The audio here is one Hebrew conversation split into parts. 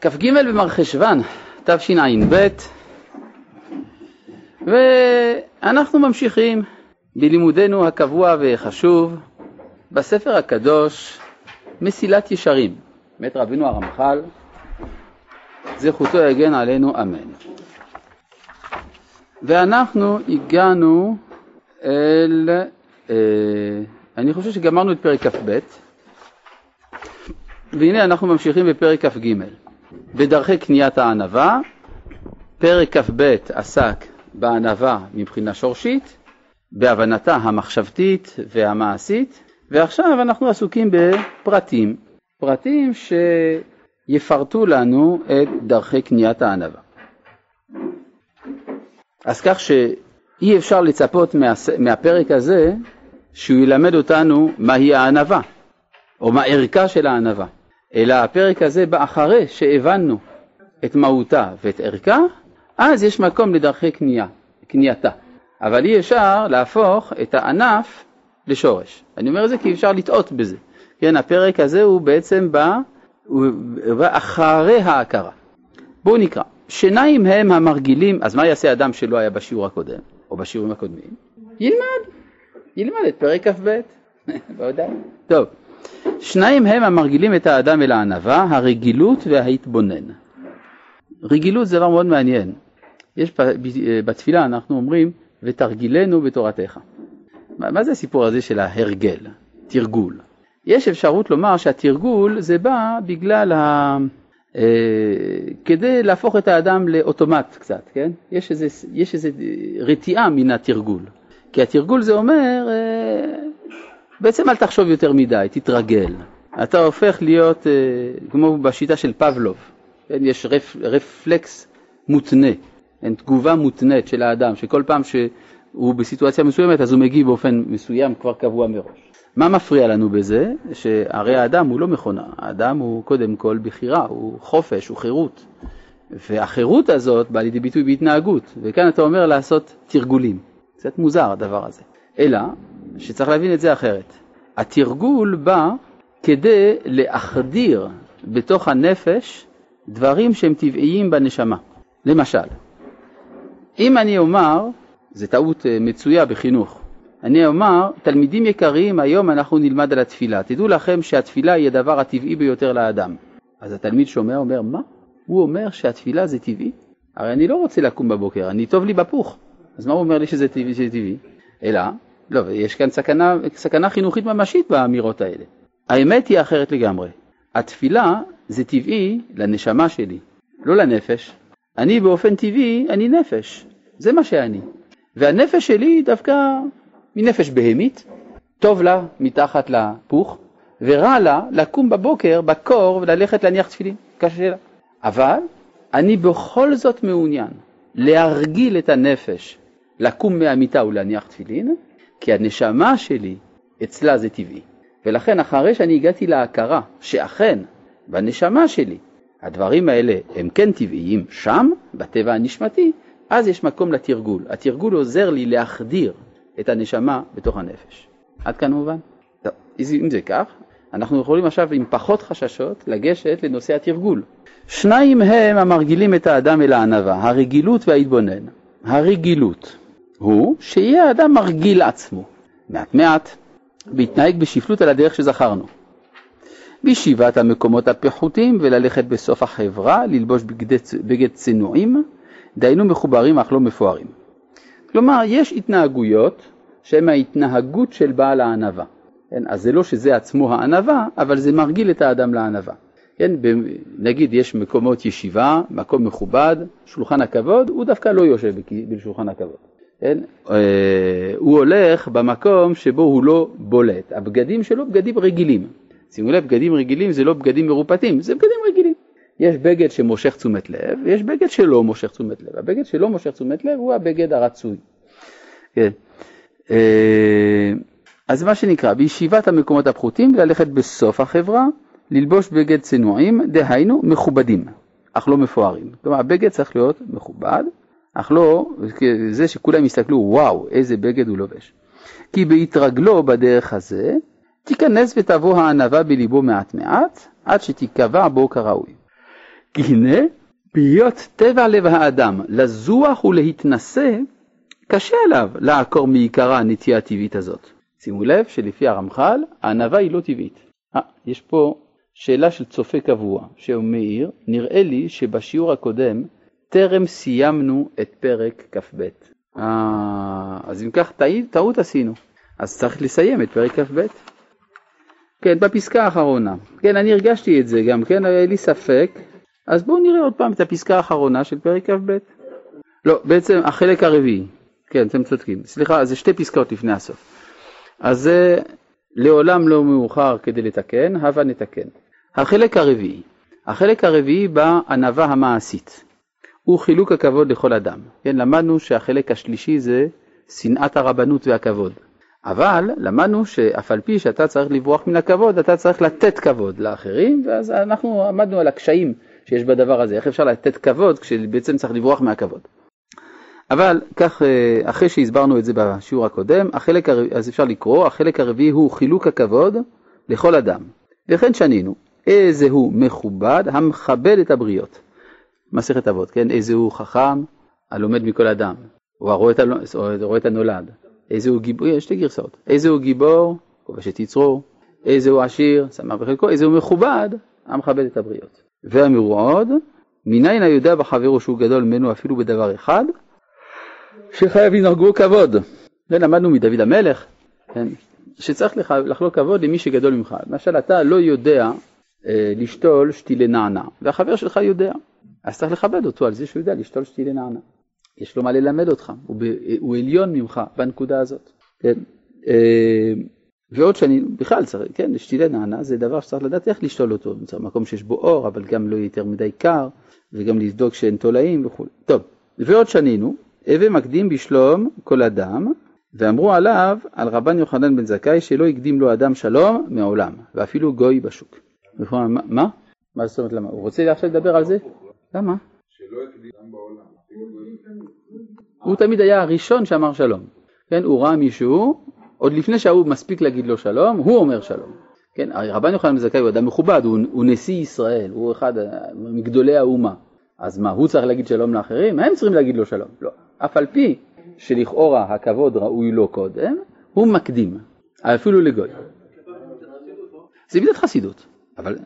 כ"ג במרחשוון, תשע"ב, ואנחנו ממשיכים בלימודנו הקבוע והחשוב בספר הקדוש מסילת ישרים, מת רבינו הרמח"ל, זכותו יגן עלינו אמן. ואנחנו הגענו אל, אה, אני חושב שגמרנו את פרק כ"ב, והנה אנחנו ממשיכים בפרק כ"ג. בדרכי קניית הענווה, פרק כ"ב עסק בענווה מבחינה שורשית, בהבנתה המחשבתית והמעשית, ועכשיו אנחנו עסוקים בפרטים, פרטים שיפרטו לנו את דרכי קניית הענווה. אז כך שאי אפשר לצפות מהפרק הזה שהוא ילמד אותנו מהי הענווה, או מה ערכה של הענווה. אלא הפרק הזה בא אחרי שהבנו את מהותה ואת ערכה, אז יש מקום לדרכי קנייה, קנייתה. אבל אי אפשר להפוך את הענף לשורש. אני אומר את זה כי אפשר לטעות בזה. כן, הפרק הזה הוא בעצם בא, הוא בא אחרי ההכרה. בואו נקרא. שיניים הם המרגילים, אז מה יעשה אדם שלא היה בשיעור הקודם, או בשיעורים הקודמים? ילמד, ילמד את פרק כ"ב. טוב. שניים הם המרגילים את האדם אל הענווה, הרגילות וההתבונן. רגילות זה דבר מאוד מעניין. יש בתפילה אנחנו אומרים, ותרגילנו בתורתך. מה, מה זה הסיפור הזה של ההרגל, תרגול? יש אפשרות לומר שהתרגול זה בא בגלל ה... אה, כדי להפוך את האדם לאוטומט קצת, כן? יש איזה רתיעה מן התרגול. כי התרגול זה אומר, אה, בעצם אל תחשוב יותר מדי, תתרגל. אתה הופך להיות, אה, כמו בשיטה של פבלוב, כן, יש רפ, רפלקס מותנה, אין, תגובה מותנית של האדם, שכל פעם שהוא בסיטואציה מסוימת אז הוא מגיב באופן מסוים כבר קבוע מראש. מה מפריע לנו בזה? שהרי האדם הוא לא מכונה, האדם הוא קודם כל בחירה, הוא חופש, הוא חירות. והחירות הזאת באה לידי ביטוי בהתנהגות, וכאן אתה אומר לעשות תרגולים. קצת מוזר הדבר הזה. אלא שצריך להבין את זה אחרת. התרגול בא כדי להחדיר בתוך הנפש דברים שהם טבעיים בנשמה. למשל, אם אני אומר, זו טעות אה, מצויה בחינוך, אני אומר, תלמידים יקרים, היום אנחנו נלמד על התפילה. תדעו לכם שהתפילה היא הדבר הטבעי ביותר לאדם. אז התלמיד שומע, אומר, מה? הוא אומר שהתפילה זה טבעי? הרי אני לא רוצה לקום בבוקר, אני טוב לי בפוך. אז מה הוא אומר לי שזה טבעי? שזה טבעי? אלא לא, יש כאן סכנה, סכנה חינוכית ממשית באמירות האלה. האמת היא אחרת לגמרי. התפילה זה טבעי לנשמה שלי, לא לנפש. אני באופן טבעי, אני נפש, זה מה שאני. והנפש שלי דווקא מנפש בהמית, טוב לה מתחת לפוך, ורע לה לקום בבוקר בקור וללכת להניח תפילין, קשה לה. אבל אני בכל זאת מעוניין להרגיל את הנפש לקום מהמיטה ולהניח תפילין, כי הנשמה שלי אצלה זה טבעי. ולכן אחרי שאני הגעתי להכרה שאכן בנשמה שלי הדברים האלה הם כן טבעיים שם, בטבע הנשמתי, אז יש מקום לתרגול. התרגול עוזר לי להחדיר את הנשמה בתוך הנפש. עד כאן מובן? טוב, אם זה כך, אנחנו יכולים עכשיו עם פחות חששות לגשת לנושא התרגול. שניים הם המרגילים את האדם אל הענווה, הרגילות וההתבונן. הרגילות, הוא שיהיה האדם מרגיל עצמו, מעט מעט, והתנהג בשפלות על הדרך שזכרנו. בישיבת המקומות הפחותים וללכת בסוף החברה, ללבוש בגד, בגד צנועים, דהיינו מחוברים אך לא מפוארים. כלומר, יש התנהגויות שהן ההתנהגות של בעל הענווה. כן? אז זה לא שזה עצמו הענווה, אבל זה מרגיל את האדם לענווה. כן? נגיד יש מקומות ישיבה, מקום מכובד, שולחן הכבוד, הוא דווקא לא יושב בשולחן הכבוד. כן? אה, הוא הולך במקום שבו הוא לא בולט. הבגדים שלו בגדים רגילים. שימו לב, בגדים רגילים זה לא בגדים מרופטים, זה בגדים רגילים. יש בגד שמושך תשומת לב, יש בגד שלא מושך תשומת לב. הבגד שלא מושך תשומת לב הוא הבגד הרצוי. כן. אה, אז מה שנקרא, בישיבת המקומות הפחותים ללכת בסוף החברה, ללבוש בגד צנועים, דהיינו מכובדים, אך לא מפוארים. כלומר, הבגד צריך להיות מכובד, אך לא זה שכולם יסתכלו, וואו, איזה בגד הוא לובש. כי בהתרגלו בדרך הזה, תיכנס ותבוא הענווה בליבו מעט מעט, עד שתיקבע בו כראוי. כי הנה, בהיות טבע לב האדם לזוח ולהתנשא, קשה עליו לעקור מעיקרה הנטייה הטבעית הזאת. שימו לב שלפי הרמח"ל, הענווה היא לא טבעית. 아, יש פה שאלה של צופה קבוע, שהוא מעיר, נראה לי שבשיעור הקודם טרם סיימנו את פרק כ"ב. אה, אז אם כך טעות עשינו, אז צריך לסיים את פרק כ"ב. כן, בפסקה האחרונה. כן, אני הרגשתי את זה גם, כן, היה לי ספק. אז בואו נראה עוד פעם את הפסקה האחרונה של פרק כ"ב. לא, בעצם החלק הרביעי. כן, אתם צודקים. סליחה, זה שתי פסקאות לפני הסוף. אז זה לעולם לא מאוחר כדי לתקן, הבה נתקן. החלק הרביעי. החלק הרביעי בענווה המעשית. הוא חילוק הכבוד לכל אדם. כן, למדנו שהחלק השלישי זה שנאת הרבנות והכבוד. אבל למדנו שאף על פי שאתה צריך לברוח מן הכבוד, אתה צריך לתת כבוד לאחרים, ואז אנחנו עמדנו על הקשיים שיש בדבר הזה, איך אפשר לתת כבוד כשבעצם צריך לברוח מהכבוד. אבל כך, אה, אחרי שהסברנו את זה בשיעור הקודם, החלק הרביעי, אז אפשר לקרוא, החלק הרביעי הוא חילוק הכבוד לכל אדם. וכן שנינו, איזה הוא מכובד המכבד את הבריות. מסכת אבות, כן? איזה הוא חכם הלומד מכל אדם, או הרואה את הנולד. איזה הוא גיבור, יש שתי גרסאות. איזה הוא גיבור, כובש את יצרו, איזה הוא עשיר, שמח בחלקו, איזה הוא מכובד, המכבד את הבריות. ואמרו עוד, מניין היודע בחברו שהוא גדול ממנו אפילו בדבר אחד, שחייב ינהגו כבוד. זה למדנו מדוד המלך, כן? שצריך לך לחלוק כבוד למי שגדול ממך. למשל, אתה לא יודע אה, לשתול שתילי נענע, והחבר שלך יודע, אז צריך לכבד אותו על זה שהוא יודע לשתול שתילי נענע. יש לו מה ללמד אותך, הוא, ב, הוא עליון ממך בנקודה הזאת. כן? אה, ועוד שאני, בכלל צריך, כן, שתילי נענע זה דבר שצריך לדעת איך לשתול אותו, במצב מקום שיש בו אור, אבל גם לא יותר מדי קר, וגם לבדוק שאין תולעים וכו'. טוב, ועוד שנינו, הווה מקדים בשלום כל אדם, ואמרו עליו, על רבן יוחנן בן זכאי, שלא הקדים לו אדם שלום מעולם, ואפילו גוי בשוק. מה? מה זאת אומרת למה? הוא רוצה עכשיו לדבר על זה? למה? שלא הקדים בעולם. הוא תמיד היה הראשון שאמר שלום. כן, הוא ראה מישהו, עוד לפני שההוא מספיק להגיד לו שלום, הוא אומר שלום. כן, רבן יוחנן בן זכאי הוא אדם מכובד, הוא, הוא נשיא ישראל, הוא אחד מגדולי האומה. אז מה, הוא צריך להגיד שלום לאחרים? הם צריכים להגיד לו שלום. לא. אף על פי שלכאורה הכבוד ראוי לו קודם, הוא מקדים, אפילו לגוי. זה מידת חסידות, אבל...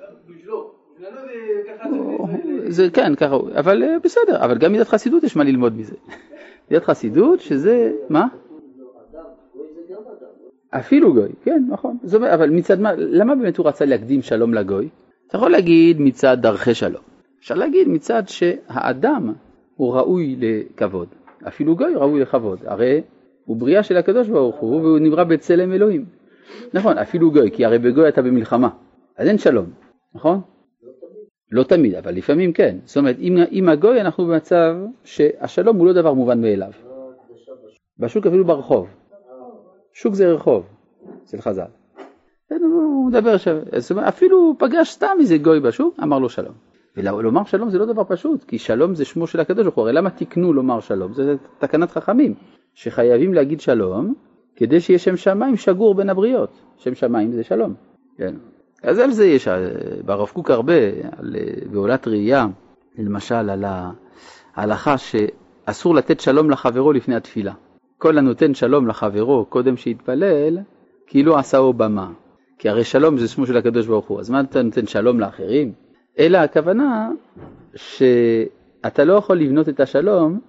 זה כן, ככה, אבל אה, בסדר, אבל גם מידת חסידות יש מה ללמוד מזה. מידת חסידות שזה, מה? אפילו גוי, כן, נכון. זאת אבל מצד מה, למה באמת הוא רצה להקדים שלום לגוי? אתה יכול להגיד מצד דרכי שלום. אפשר להגיד מצד שהאדם הוא ראוי לכבוד. אפילו גוי ראוי לכבוד. הרי הוא בריאה של הקדוש ברוך הוא והוא נברא בצלם אלוהים. נכון, אפילו גוי, כי הרי בגוי אתה במלחמה, אז אין שלום, נכון? לא תמיד, אבל לפעמים כן. זאת אומרת, עם, עם הגוי אנחנו במצב שהשלום הוא לא דבר מובן מאליו. בשוק אפילו ברחוב. שוק זה רחוב, אצל חז"ל. הוא מדבר עכשיו, אפילו פגש סתם איזה גוי בשוק, אמר לו שלום. ולומר שלום זה לא דבר פשוט, כי שלום זה שמו של הקדוש ברוך הוא, הרי למה תקנו לומר שלום? זה תקנת חכמים, שחייבים להגיד שלום, כדי שיהיה שם שמיים שגור בין הבריות. שם שמיים זה שלום. כן. אז על זה יש אה, ברב קוק הרבה, על בעולת אה, ראייה, למשל על ההלכה שאסור לתת שלום לחברו לפני התפילה. כל הנותן שלום לחברו קודם שיתפלל, כאילו עשהו במה. כי הרי שלום זה שמו של הקדוש ברוך הוא, אז מה אתה נותן שלום לאחרים? אלא הכוונה שאתה לא יכול לבנות את השלום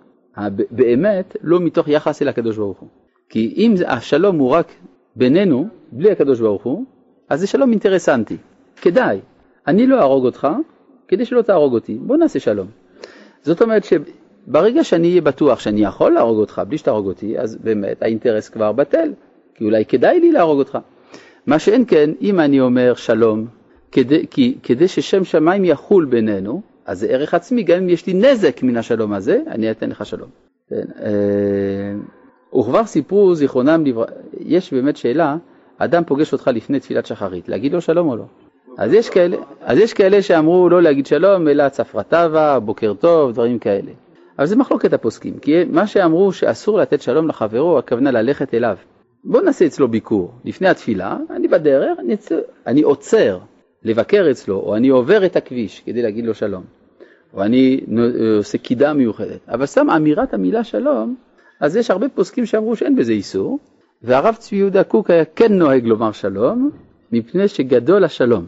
באמת לא מתוך יחס אל הקדוש ברוך הוא. כי אם השלום הוא רק בינינו, בלי הקדוש ברוך הוא, אז זה שלום אינטרסנטי. כדאי, אני לא אהרוג אותך, כדי שלא תהרוג אותי, בוא נעשה שלום. זאת אומרת שברגע שאני אהיה בטוח שאני יכול להרוג אותך בלי שתהרוג אותי, אז באמת האינטרס כבר בטל, כי אולי כדאי לי להרוג אותך. מה שאין כן, אם אני אומר שלום, כדי, כי, כדי ששם שמיים יחול בינינו, אז זה ערך עצמי, גם אם יש לי נזק מן השלום הזה, אני אתן לך שלום. כן, אה, וכבר סיפרו זיכרונם לברכה, יש באמת שאלה, אדם פוגש אותך לפני תפילת שחרית, להגיד לו שלום או לא? אז יש כאלה, אז יש כאלה שאמרו לא להגיד שלום, אלא צפרתבה, בוקר טוב, דברים כאלה. אבל זה מחלוקת הפוסקים, כי מה שאמרו שאסור לתת שלום לחברו, הכוונה ללכת אליו. בוא נעשה אצלו ביקור. לפני התפילה, אני בדרך, אני, אני עוצר לבקר אצלו, או אני עובר את הכביש כדי להגיד לו שלום. או אני עושה קידה מיוחדת, אבל סתם אמירת המילה שלום, אז יש הרבה פוסקים שאמרו שאין בזה איסור, והרב צבי יהודה קוק היה כן נוהג לומר שלום, מפני שגדול השלום,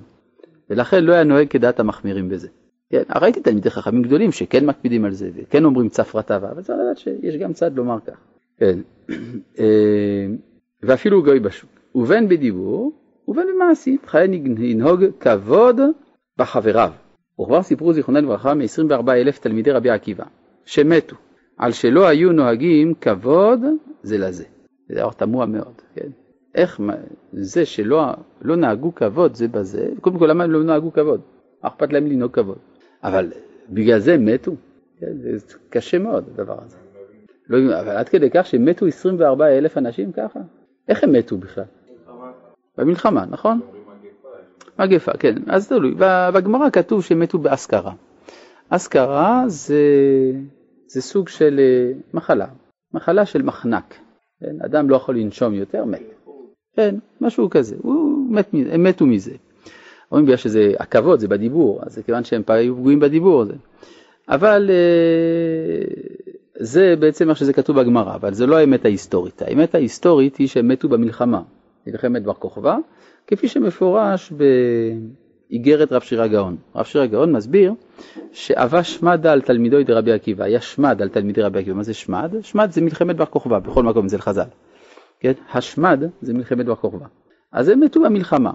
ולכן לא היה נוהג כדעת המחמירים בזה. כן, ראיתי תלמידי חכמים גדולים שכן מקפידים על זה, וכן אומרים צפרתה, אבל צריך לדעת שיש גם צד לומר כך. כן, אה, ואפילו גוי בשוק. ובין בדיבור, ובין במעשית, חייב לנהוג כבוד בחבריו. וכבר סיפרו זיכרונם לברכה מ-24 אלף תלמידי רבי עקיבא, שמתו, על שלא היו נוהגים כבוד זה לזה. זה דבר תמוה מאוד, כן? איך זה שלא לא נהגו כבוד זה בזה, קודם כל למה הם לא נהגו כבוד? מה אכפת להם לנהוג כבוד? אבל בגלל זה מתו, כן? זה קשה מאוד הדבר הזה. לא, אבל עד כדי כך שמתו 24 אלף אנשים ככה? איך הם מתו בכלל? במלחמה, נכון? מגפה, כן. אז תלוי. בגמרא כתוב שמתו באסכרה. אסכרה זה, זה סוג של אה, מחלה, מחלה של מחנק. כן? אדם לא יכול לנשום יותר, מת. כן, משהו כזה. הוא מת, הם מתו מזה. אומרים בגלל שזה, הכבוד זה בדיבור, אז זה כיוון שהם היו פגועים בדיבור. זה. אבל אה, זה בעצם מה שזה כתוב בגמרא, אבל זה לא האמת ההיסטורית. האמת ההיסטורית היא שהם מתו במלחמה, מלחמת בר כוכבא, כפי שמפורש באיגרת רב שירה גאון. רב שירה גאון מסביר שאבה שמדה על תלמידו דרבי עקיבא, היה שמד על תלמידי רבי עקיבא. מה זה שמד? שמד זה מלחמת בר כוכבא, בכל מקום זה לחז"ל. כן? השמד זה מלחמת בר כוכבא. אז הם מתו במלחמה.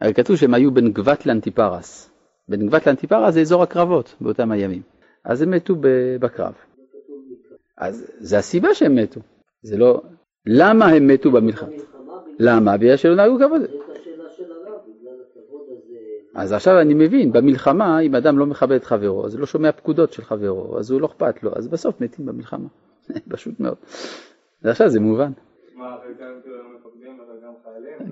הרי כתוב שהם היו בין גבת לאנטיפרס. בין גבת לאנטיפרס זה אזור הקרבות באותם הימים. אז הם מתו בקרב. אז זה הסיבה שהם מתו. זה לא... למה הם מתו במלחמה? למה? בגלל שלא נהגו כבוד. אז עכשיו אני מבין, במלחמה, אם אדם לא מכבד את חברו, אז הוא לא שומע פקודות של חברו, אז הוא לא אכפת לו, אז בסוף מתים במלחמה. פשוט מאוד. ועכשיו זה מובן.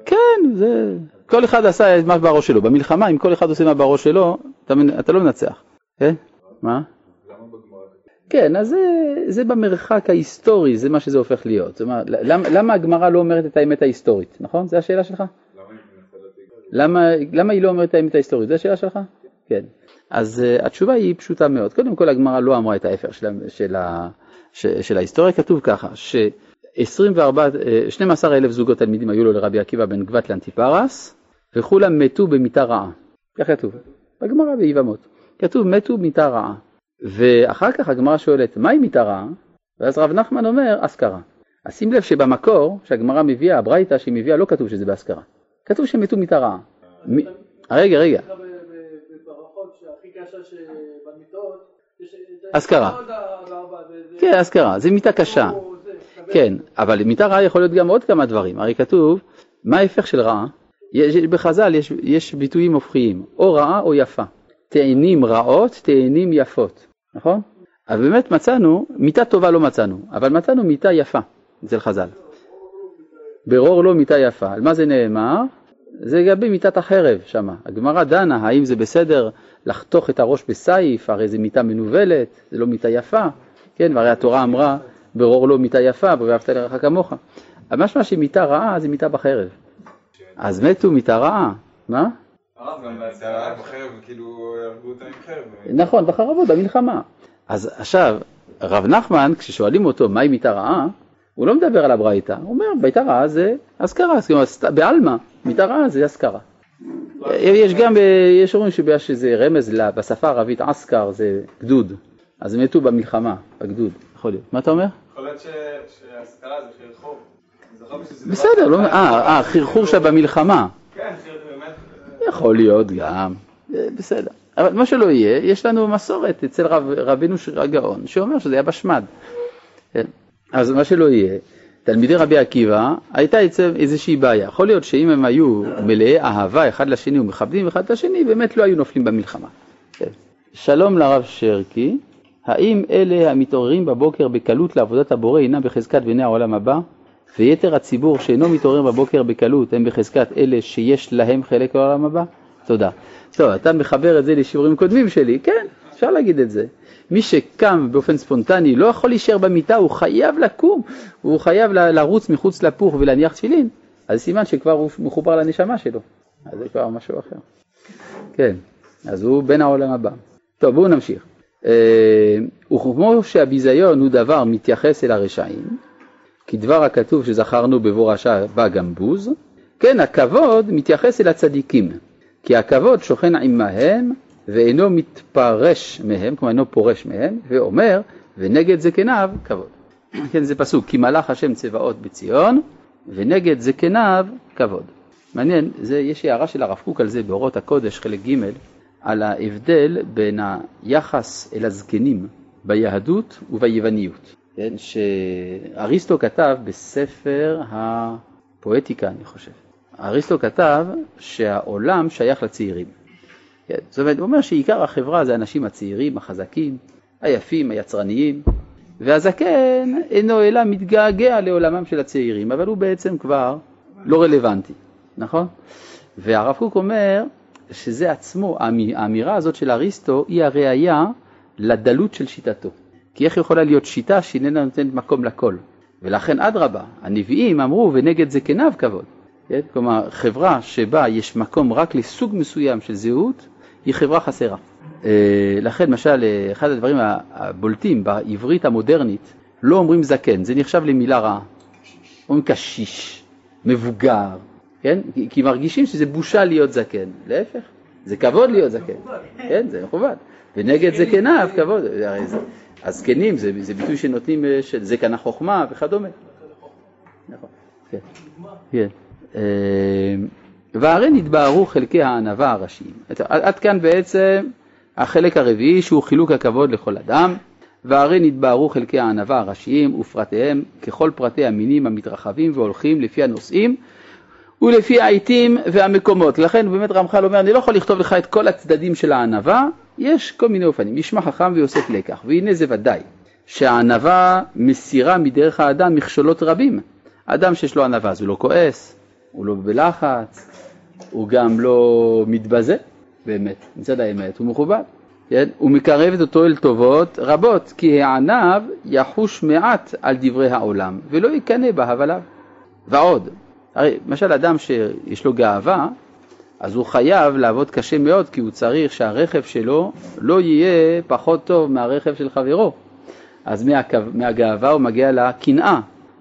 כן, זה... כל אחד עשה את מה בראש שלו. במלחמה, אם כל אחד עושה מה בראש שלו, אתה, אתה לא מנצח. כן? מה? כן, אז זה, זה במרחק ההיסטורי, זה מה שזה הופך להיות. זאת אומרת, למה, למה הגמרא לא אומרת את האמת ההיסטורית, נכון? זו השאלה שלך? למה, למה היא לא אומרת את האמת ההיסטורית? זו השאלה שלך? כן. אז uh, התשובה היא פשוטה מאוד. קודם כל הגמרא לא אמרה את ההפך של, של, של, של ההיסטוריה, כתוב ככה, ש-24, 12 אלף זוגות תלמידים היו לו לרבי עקיבא בן גבת לאנטיפרס, וכולם מתו במיטה רעה. כך כתוב, בגמרא ביבמות. כתוב מתו במיטה רעה. ואחר כך הגמרא שואלת, מהי מיטה רעה? ואז רב נחמן אומר, אזכרה. אז שים לב שבמקור, שהגמרא מביאה, הברייתא שהיא מביאה, לא כתוב שזה באזכרה. כתוב שהם מתו מיטה רעה. רגע, רגע. אזכרה. כן, אזכרה, זה מיטה קשה. כן, אבל מיטה רעה יכול להיות גם עוד כמה דברים. הרי כתוב, מה ההפך של רעה? בחז"ל יש, יש ביטויים הופכיים, או רעה או יפה. תאנים רעות, תאנים יפות, נכון? אז באמת מצאנו, מיטה טובה לא מצאנו, אבל מצאנו מיטה יפה אצל חז"ל. ברור לא מיטה יפה. על מה זה נאמר? זה לגבי מיטת החרב שם. הגמרא דנה האם זה בסדר לחתוך את הראש בסייף, הרי זו מיטה מנוולת, זה לא מיטה יפה, כן, והרי התורה אמרה ברור לא מיטה יפה, ואהבת לרעך כמוך. אבל משמע שמיטה רעה זה מיטה בחרב. אז מתו מיטה רעה, מה? כאילו, נכון, בחרבות, במלחמה. אז עכשיו, רב נחמן, כששואלים אותו מהי מיטה רעה, הוא לא מדבר על הברייתא, הוא אומר מיטה רעה זה אזכרה, זאת אומרת בעלמא, מיטה רעה זה אזכרה. יש גם, יש אומרים שזה רמז בשפה הערבית אסכר זה גדוד, אז הם מתו במלחמה, בגדוד, יכול להיות. מה אתה אומר? יכול להיות שאזכרה זה חרחור. בסדר, לא, אה, אה, חרחור שבמלחמה. כן, באמת. יכול להיות גם, אה, בסדר. אבל מה שלא יהיה, יש לנו מסורת אצל רב, רבינו הגאון, שאומר שזה היה בשמד. אז מה שלא יהיה, תלמידי רבי עקיבא, הייתה איזושהי בעיה. יכול להיות שאם הם היו מלאי אהבה אחד לשני ומכבדים אחד את השני, באמת לא היו נופלים במלחמה. כן. שלום לרב שרקי, האם אלה המתעוררים בבוקר בקלות לעבודת הבורא הינם בחזקת בני העולם הבא? ויתר הציבור שאינו מתעורר בבוקר בקלות הם בחזקת אלה שיש להם חלק בעולם הבא? תודה. טוב, אתה מחבר את זה לשיעורים קודמים שלי, כן, אפשר להגיד את זה. מי שקם באופן ספונטני לא יכול להישאר במיטה, הוא חייב לקום, הוא חייב לרוץ מחוץ לפוך ולהניח תפילין, אז סימן שכבר הוא מחובר לנשמה שלו, אז זה כבר משהו אחר. כן, אז הוא בן העולם הבא. טוב, בואו נמשיך. אה, וכמו שהביזיון הוא דבר מתייחס אל הרשעים, כדבר הכתוב שזכרנו בבוא רשע בא גם בוז, כן הכבוד מתייחס אל הצדיקים, כי הכבוד שוכן עמהם ואינו מתפרש מהם, כלומר אינו פורש מהם, ואומר ונגד זקניו כבוד. כן, זה פסוק, כי מלאך השם צבאות בציון, ונגד זקניו כבוד. מעניין, זה, יש הערה של הרב קוק על זה באורות הקודש, חלק ג', על ההבדל בין היחס אל הזקנים ביהדות וביווניות. כן, שאריסטו כתב בספר הפואטיקה, אני חושב. אריסטו כתב שהעולם שייך לצעירים. כן, זאת אומרת, הוא אומר שעיקר החברה זה האנשים הצעירים, החזקים, היפים, היצרניים, והזקן אינו אלא מתגעגע לעולמם של הצעירים, אבל הוא בעצם כבר לא רלוונטי, נכון? והרב קוק אומר שזה עצמו, האמירה הזאת של אריסטו היא הראייה לדלות של שיטתו. כי איך יכולה להיות שיטה שאיננה נותנת מקום לכל? ולכן אדרבה, הנביאים אמרו ונגד זקניו כבוד. כן? כלומר, חברה שבה יש מקום רק לסוג מסוים של זהות, היא חברה חסרה. אה, לכן, למשל, אחד הדברים הבולטים בעברית המודרנית, לא אומרים זקן, זה נחשב למילה רעה. אומרים קשיש, מבוגר, כן? כי מרגישים שזה בושה להיות זקן. להפך, זה כבוד להיות זקן. כן, זה מכובד. ונגד זקניו כבוד. הזקנים זה, זה ביטוי שנותנים אה, של זקן החוכמה וכדומה. נכון, כן. כן. והרי נתבהרו חלקי הענווה הראשיים. עד כאן בעצם החלק הרביעי שהוא חילוק הכבוד לכל אדם, והרי נתבהרו חלקי הענווה הראשיים ופרטיהם ככל פרטי המינים המתרחבים והולכים לפי הנושאים ולפי העיתים והמקומות. לכן באמת רמח"ל אומר, אני לא יכול לכתוב לך את כל הצדדים של הענווה, יש כל מיני אופנים. ישמע חכם ויוסף לקח, והנה זה ודאי, שהענווה מסירה מדרך האדם מכשולות רבים. אדם שיש לו ענווה אז הוא לא כועס, הוא לא בלחץ, הוא גם לא מתבזה, באמת, מצד האמת, הוא מכובד. כן? הוא מקרב אותו אל טובות רבות, כי הענב יחוש מעט על דברי העולם, ולא יקנא בהבליו. ועוד, הרי למשל אדם שיש לו גאווה, אז הוא חייב לעבוד קשה מאוד, כי הוא צריך שהרכב שלו לא יהיה פחות טוב מהרכב של חברו. אז מהגאווה הוא מגיע לקנאה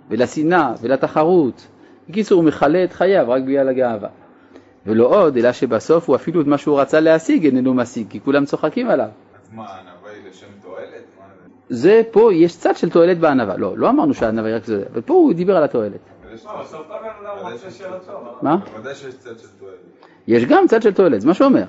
ולשנאה ולתחרות. בקיצור, הוא מכלה את חייו רק בגלל הגאווה. ולא עוד, אלא שבסוף הוא אפילו את מה שהוא רצה להשיג איננו משיג, כי כולם צוחקים עליו. אז מה, הענווה היא לשם תועלת? זה פה, יש צד של תועלת בענווה. לא, לא אמרנו שהענווה היא רק זה, אבל פה הוא דיבר על התועלת. מה? צד של תועלת. יש גם צד של תועלת, זה מה שהוא אומר.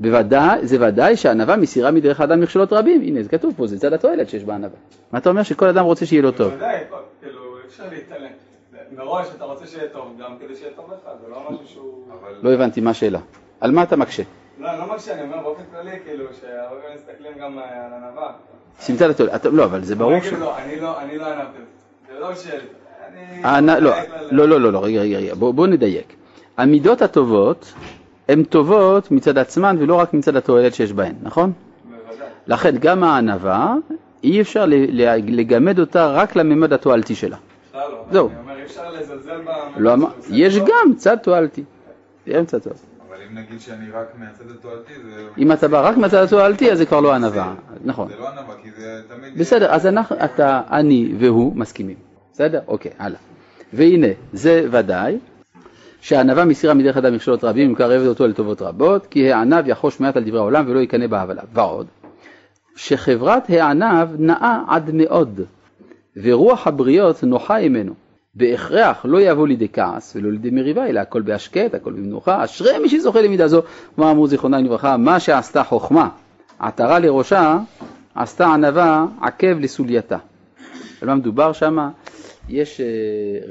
בוודאי, זה ודאי שענווה מסירה מדרך האדם מכשלות רבים. הנה, זה כתוב פה, זה צד התועלת שיש בענווה. מה אתה אומר? שכל אדם רוצה שיהיה לו טוב. בוודאי, כאילו, אפשר להתעלם. מראש אתה רוצה שיהיה טוב גם כדי שיהיה טוב לך, זה לא משהו שהוא... לא הבנתי, מה השאלה? על מה אתה מקשה? לא, אני לא מקשה, אני אומר באופן כללי, כאילו, שהרבה פעמים מסתכלים גם על ענווה. סמטה לתועלת, לא, אבל זה ברור ש... לא, אני לא, אני לא ענוותי. זה לא שאלה. לא, לא, לא, לא, רגע, רגע, בוא נדייק. המידות הטובות הן טובות מצד עצמן ולא רק מצד התועלת שיש בהן, נכון? בוודאי. לכן גם הענווה, אי אפשר לגמד אותה רק לממד התועלתי שלה. בכלל לא. זהו. אפשר לזלזל ב... לא אמר, יש גם צד תועלתי. יש צד תועלתי. אבל אם נגיד שאני רק מהצד התועלתי, זה... אם אתה בא רק מהצד התועלתי, אז זה כבר לא ענווה. נכון. זה לא ענווה, כי זה תמיד... בסדר, אז אתה, אני והוא מסכימים. בסדר? אוקיי, הלאה. והנה, זה ודאי, שהענווה מסירה מדרך אדם מכשולות רבים ומקרבת אותו לטובות רבות, כי הענב יחוש מעט על דברי העולם ולא יקנא בהבלה. ועוד, שחברת הענב נאה עד מאוד, ורוח הבריות נוחה ממנו. בהכרח לא יבוא לידי כעס ולא לידי מריבה, אלא הכל בהשקט, הכל במנוחה. אשרי מי שזוכה למידה זו, מה אמרו זיכרונה לברכה, מה שעשתה חוכמה, עטרה לראשה, עשתה ענווה עקב לסולייתה. על מה מדובר שם? יש אה,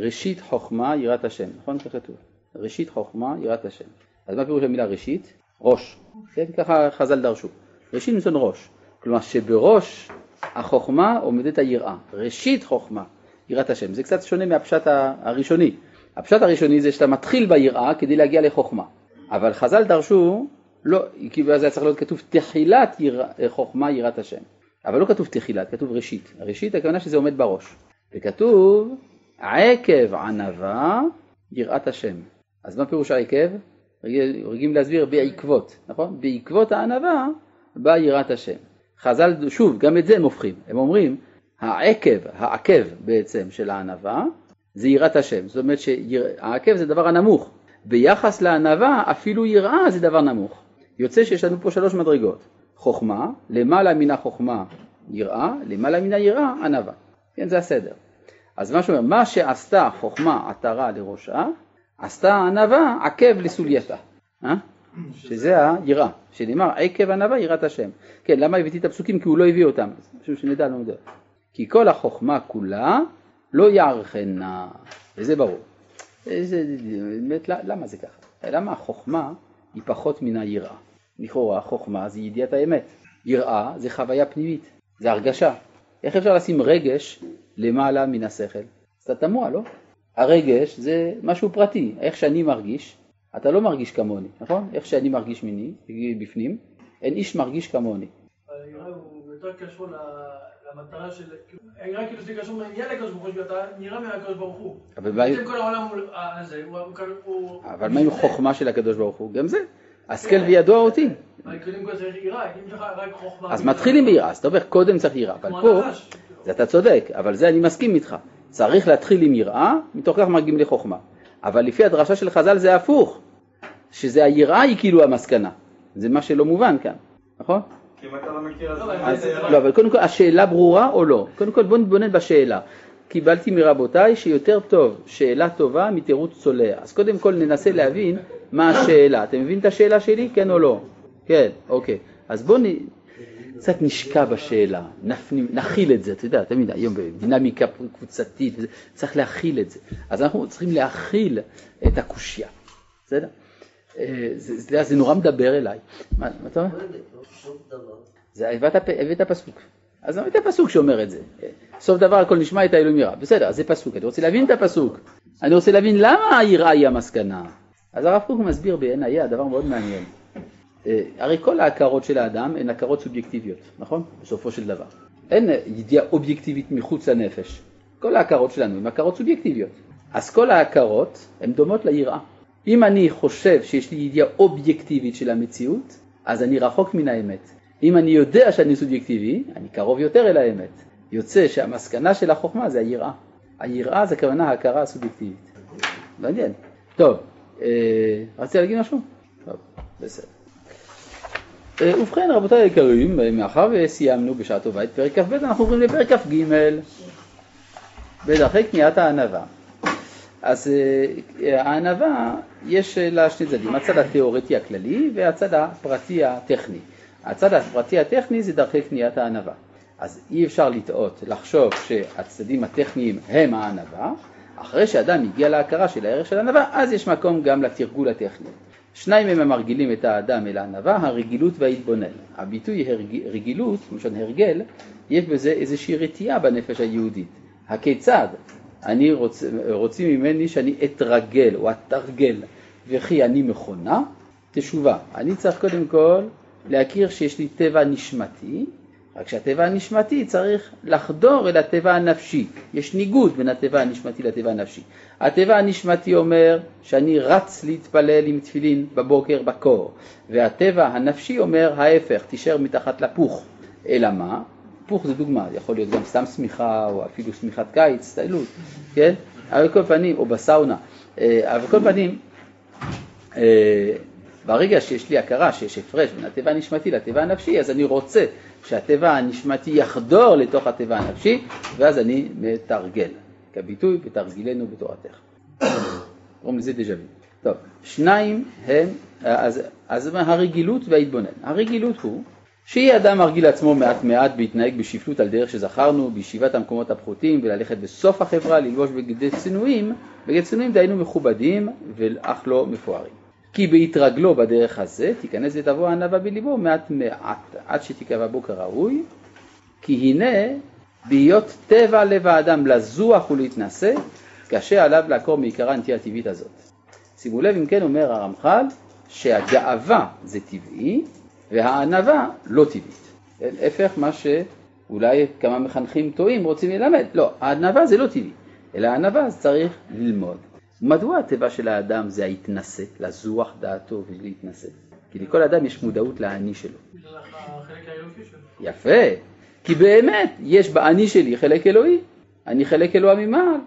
ראשית חוכמה יראת השם, נכון? כך כתוב. ראשית חוכמה יראת השם. אז מה פירוש המילה ראשית? ראש. כן, ככה חז"ל דרשו. ראשית מלשון ראש. כלומר שבראש החוכמה עומדת היראה. ראשית חוכמה יראת השם. זה קצת שונה מהפשט הראשוני. הפשט הראשוני זה שאתה מתחיל ביראה כדי להגיע לחוכמה. אבל חז"ל דרשו, לא, כי אז היה צריך להיות כתוב תחילת יר... חוכמה יראת השם. אבל לא כתוב תחילת, כתוב ראשית. ראשית הכוונה שזה עומד בראש. וכתוב עקב ענווה יראת השם. אז מה פירוש העקב? רגילים להסביר בעקבות, נכון? בעקבות הענווה באה יראת השם. חז"ל, שוב, גם את זה הם הופכים. הם אומרים, העקב, העקב בעצם של הענווה, זה יראת השם. זאת אומרת שהעקב זה דבר הנמוך. ביחס לענווה, אפילו יראה זה דבר נמוך. יוצא שיש לנו פה שלוש מדרגות. חוכמה, למעלה מן החוכמה יראה, למעלה מן היראה ענווה. כן, זה הסדר. אז מה שאומר, מה שעשתה חוכמה עטרה לראשה, עשתה ענווה עקב לסולייתה. אה? שזה היראה, שנאמר עקב ענווה יראת השם. כן, למה הבאתי את הפסוקים? כי הוא לא הביא אותם, חשוב שנדע לא מדבר. כי כל החוכמה כולה לא יערכנה, וזה ברור. זה, באמת, למה זה ככה? למה החוכמה היא פחות מן היראה? לכאורה חוכמה זה ידיעת האמת, יראה זה חוויה פנימית, זה הרגשה. איך אפשר לשים רגש למעלה מן השכל? זה תמוה, לא? הרגש זה משהו פרטי, איך שאני מרגיש, אתה לא מרגיש כמוני, נכון? איך שאני מרגיש מיני, בפנים, אין איש מרגיש כמוני. היראה הוא יותר קשור למטרה של... היראה כאילו זה קשור לעניין לקדוש ברוך הוא, שאתה נראה מהקדוש ברוך הוא. אבל מה... כל העולם הזה, הוא... אבל מה עם חוכמה של הקדוש ברוך הוא? גם זה. השכל וידוע אותי. אז מתחילים ביראה, אז אתה אומר קודם צריך יראה, אבל פה, זה אתה צודק, אבל זה אני מסכים איתך. צריך להתחיל עם יראה, מתוך כך מגיעים לחוכמה. אבל לפי הדרשה של חז"ל זה הפוך, שזה היראה היא כאילו המסקנה. זה מה שלא מובן כאן, נכון? כי אם אתה לא מכיר אז לא, אבל קודם כל השאלה ברורה או לא? קודם כל בוא נתבונן בשאלה. קיבלתי מרבותיי שיותר טוב שאלה טובה מתירוץ צולע. אז קודם כל ננסה להבין מה השאלה. אתם מבינים את השאלה שלי? כן או לא? כן, אוקיי. אז בואו נ... קצת נשקע בשאלה, נפנים, נכיל את זה, אתה יודע, תמיד היום בדינמיקה קבוצתית, צריך להכיל את זה. אז אנחנו צריכים להכיל את הקושייה, בסדר? אה, זה, זה, נורא מדבר אליי. מה, מה אתה אומר? זה הבאת פסוק. אז הבאת פסוק שאומר את זה. סוף דבר הכל נשמע את האלוהים יראה. בסדר, אז זה פסוק. אני רוצה להבין את הפסוק. אני רוצה להבין למה היראה היא המסקנה. אז הרב קוק מסביר בעין היה דבר מאוד מעניין. אה, הרי כל ההכרות של האדם הן הכרות סובייקטיביות, נכון? בסופו של דבר. אין ידיעה אובייקטיבית מחוץ לנפש. כל ההכרות שלנו הן הכרות סובייקטיביות. אז כל ההכרות הן דומות ליראה. אם אני חושב שיש לי ידיעה אובייקטיבית של המציאות, אז אני רחוק מן האמת. אם אני יודע שאני סובייקטיבי, אני קרוב יותר אל האמת. יוצא שהמסקנה של החוכמה זה היראה. היראה זה כוונה ההכרה הסובייקטיבית. מעניין. טוב, אה, רצית להגיד משהו? טוב, בסדר. אה, ובכן רבותיי היקרים, מאחר וסיימנו בשעה טובה את פרק כ"ב, אנחנו עוברים לפרק כ"ג, בדרכי קניית הענווה. אז אה, הענווה יש לה שני צדדים, הצד התיאורטי הכללי והצד הפרטי הטכני. הצד הפרטי הטכני זה דרכי קניית הענווה. אז אי אפשר לטעות, לחשוב שהצדדים הטכניים הם הענווה, אחרי שאדם הגיע להכרה של הערך של הענווה, אז יש מקום גם לתרגול הטכני. שניים הם המרגילים את האדם אל הענווה, הרגילות וההתבונן. הביטוי הרג... רגילות, למשל הרגל, יש בזה איזושהי רתיעה בנפש היהודית. הכיצד? אני רוצ... רוצים ממני שאני אתרגל או אתרגל, וכי אני מכונה, תשובה. אני צריך קודם כל להכיר שיש לי טבע נשמתי, רק שהטבע הנשמתי צריך לחדור אל הטבע הנפשי. יש ניגוד בין הטבע הנשמתי לטבע הנפשי. הטבע הנשמתי אומר שאני רץ להתפלל עם תפילין בבוקר בקור, והטבע הנפשי אומר ההפך, תישאר מתחת לפוך. אלא מה? פוך זה דוגמה, יכול להיות גם סתם שמיכה או אפילו שמיכת קיץ, סטיילות, כן? אבל כל פנים, או בסאונה, אה, אבל כל פנים, אה, ברגע שיש לי הכרה שיש הפרש בין הטבע הנשמתי לטבע הנפשי, אז אני רוצה שהטבע הנשמתי יחדור לתוך הטבע הנפשי, ואז אני מתרגל, כביטוי ותרגילנו בתורתך. קוראים לזה דז'ה טוב, שניים הם, אז, אז הרגילות וההתבונן. הרגילות הוא שיהיה אדם מרגיל לעצמו מעט מעט בהתנהג בשפלות על דרך שזכרנו, בישיבת המקומות הפחותים וללכת בסוף החברה, ללבוש בגדי צנועים, בגדי צנועים דהיינו מכובדים ואך לא מפוארים. כי בהתרגלו בדרך הזה תיכנס ותבוא הענווה בליבו מעט מעט עד שתיקבע בו כראוי כי הנה בהיות טבע לב האדם לזוח ולהתנשא קשה עליו לעקור מעיקרה הנטייה הטבעית הזאת. שימו לב אם כן אומר הרמח"ל שהגאווה זה טבעי והענווה לא טבעית. הפך מה שאולי כמה מחנכים טועים רוצים ללמד. לא, הענווה זה לא טבעי, אלא הענווה צריך ללמוד. מדוע הטבע של האדם זה ההתנשא, לזוח דעתו ולהתנשא? כי לכל אדם יש מודעות לאני שלו. יפה, כי באמת יש באני שלי חלק אלוהי, אני חלק אלוה ממעל.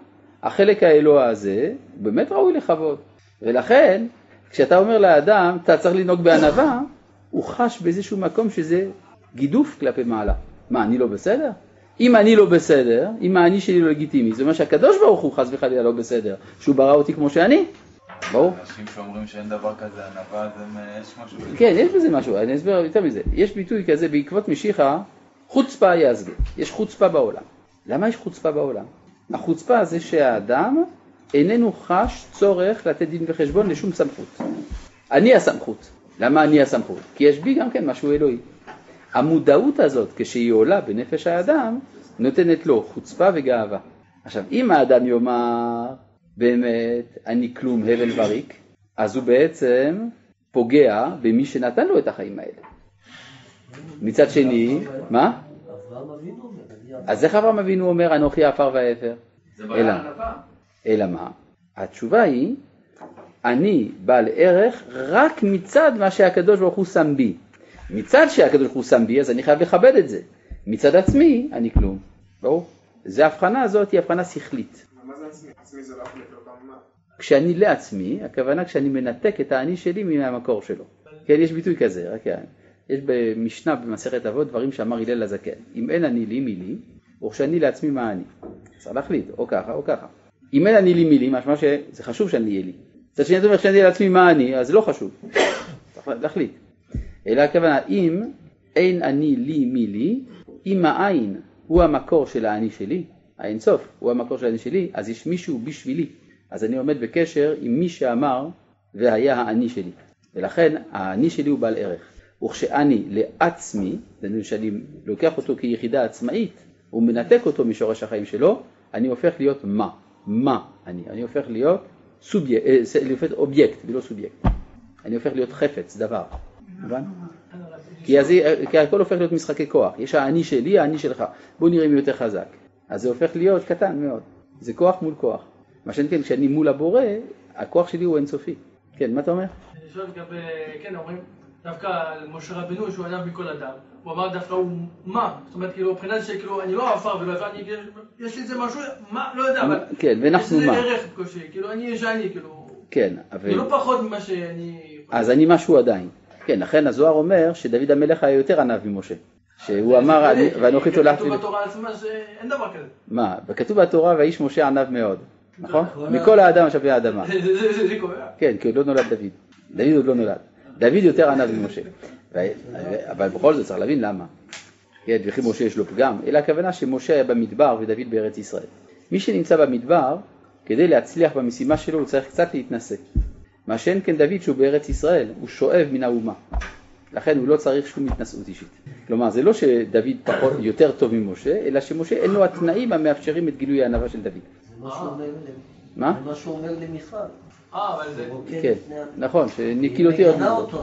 החלק האלוה הזה באמת ראוי לכבוד, ולכן כשאתה אומר לאדם אתה צריך לנהוג בענווה, הוא חש באיזשהו מקום שזה גידוף כלפי מעלה. מה, אני לא בסדר? אם אני לא בסדר, אם האני שלי לא לגיטימי, זה אומר שהקדוש ברוך הוא חס וחלילה לא בסדר, שהוא ברא אותי כמו שאני, ברור. אנשים שאומרים שאין דבר כזה ענווה, אז יש משהו... כן, יש בזה משהו, אני אסביר יותר מזה. יש ביטוי כזה בעקבות משיחה, חוצפה יזגה. יש חוצפה בעולם. למה יש חוצפה בעולם? החוצפה זה שהאדם איננו חש צורך לתת דין וחשבון לשום סמכות. אני הסמכות. למה אני הסמכות? כי יש בי גם כן משהו אלוהי. המודעות הזאת, כשהיא עולה בנפש האדם, נותנת לו חוצפה וגאווה. עכשיו, אם האדם יאמר, באמת, אני כלום הבל וריק, אז הוא בעצם פוגע במי שנתן לו את החיים האלה. מצד שני, מה? אז איך אברהם אבינו אומר אנוכי עפר ואפר? אלא, מה? התשובה היא, אני בעל ערך רק מצד מה שהקדוש ברוך הוא שם בי. מצד שהקדוש ברוך הוא שם בי, אז אני חייב לכבד את זה. מצד עצמי, אני כלום. ברור? זה ההבחנה הזאת היא הבחנה שכלית. מה זה עצמי? עצמי זה לא יכול להיות כשאני לעצמי, הכוונה כשאני מנתק את האני שלי מהמקור שלו. כן, יש ביטוי כזה, רק יש במשנה במסכת אבות דברים שאמר הלל הזקן. אם אין אני לי מי לי, וכשאני לעצמי מה אני. צריך להחליט, או ככה או ככה. אם אין אני לי מי לי, משמע שזה חשוב שאני אהיה לי. מצד שני, אתה אומר שאני לעצמי מה אני, אז לא חשוב. צריך להחליט. אלא הכוונה, אם אין אני לי מי לי, אם העין הוא המקור של האני שלי, האין סוף הוא המקור של האני שלי, אז יש מישהו בשבילי. אז אני עומד בקשר עם מי שאמר והיה האני שלי. ולכן האני שלי הוא בעל ערך. וכשאני לעצמי, זה שאני לוקח אותו כיחידה עצמאית ומנתק אותו משורש החיים שלו, אני הופך להיות מה. מה אני? אני הופך להיות סובייקט, אה, אובייקט ולא סובייקט. אני הופך להיות חפץ, דבר. הבנת? כי, אז, כי הכל הופך להיות משחקי כוח. יש האני שלי, האני שלך. בוא נראה מי יותר חזק. אז זה הופך להיות קטן מאוד. זה כוח מול כוח. מה שאין כן, כשאני מול הבורא, הכוח שלי הוא אינסופי. כן, מה אתה אומר? אני שואל לגבי, כן, אומרים, דווקא על משה רבנו שהוא ענב מכל אדם, הוא אמר דווקא הוא מה? זאת אומרת, כאילו, מבחינת שכאילו, אני לא עפר ולא עפר, יש לי איזה משהו, מה, לא יודע, אבל... כן, ואנחנו מה? יש לי ערך קושי, כאילו, אני יש אני, כאילו... כן, אבל... לא פחות ממה שאני... אז אני משהו עדיין. כן, לכן הזוהר אומר שדוד המלך היה יותר ענב ממשה. שהוא אמר, ואנוכי תולעתי... כתוב בתורה עצמה שאין דבר כזה. מה, כתוב בתורה, והאיש משה ענב מאוד. נכון? מכל האדם השווה האדמה. זה קובע. כן, כי עוד לא נולד דוד. דוד עוד לא נולד. דוד יותר ענב ממשה. אבל בכל זאת צריך להבין למה. כן, וכי משה יש לו פגם, אלא הכוונה שמשה היה במדבר ודוד בארץ ישראל. מי שנמצא במדבר, כדי להצליח במשימה שלו הוא צריך קצת להתנשא. מה שאין כן דוד שהוא בארץ ישראל, הוא שואב מן האומה. לכן הוא לא צריך שום התנשאות אישית. כלומר, זה לא שדוד פחות, יותר טוב ממשה, אלא שמשה אין לו התנאים המאפשרים את גילוי הענווה של דוד. מה? זה מה שהוא אומר למיכל. אה, אבל זה... כן, נכון, שנקילותי עוד מעט.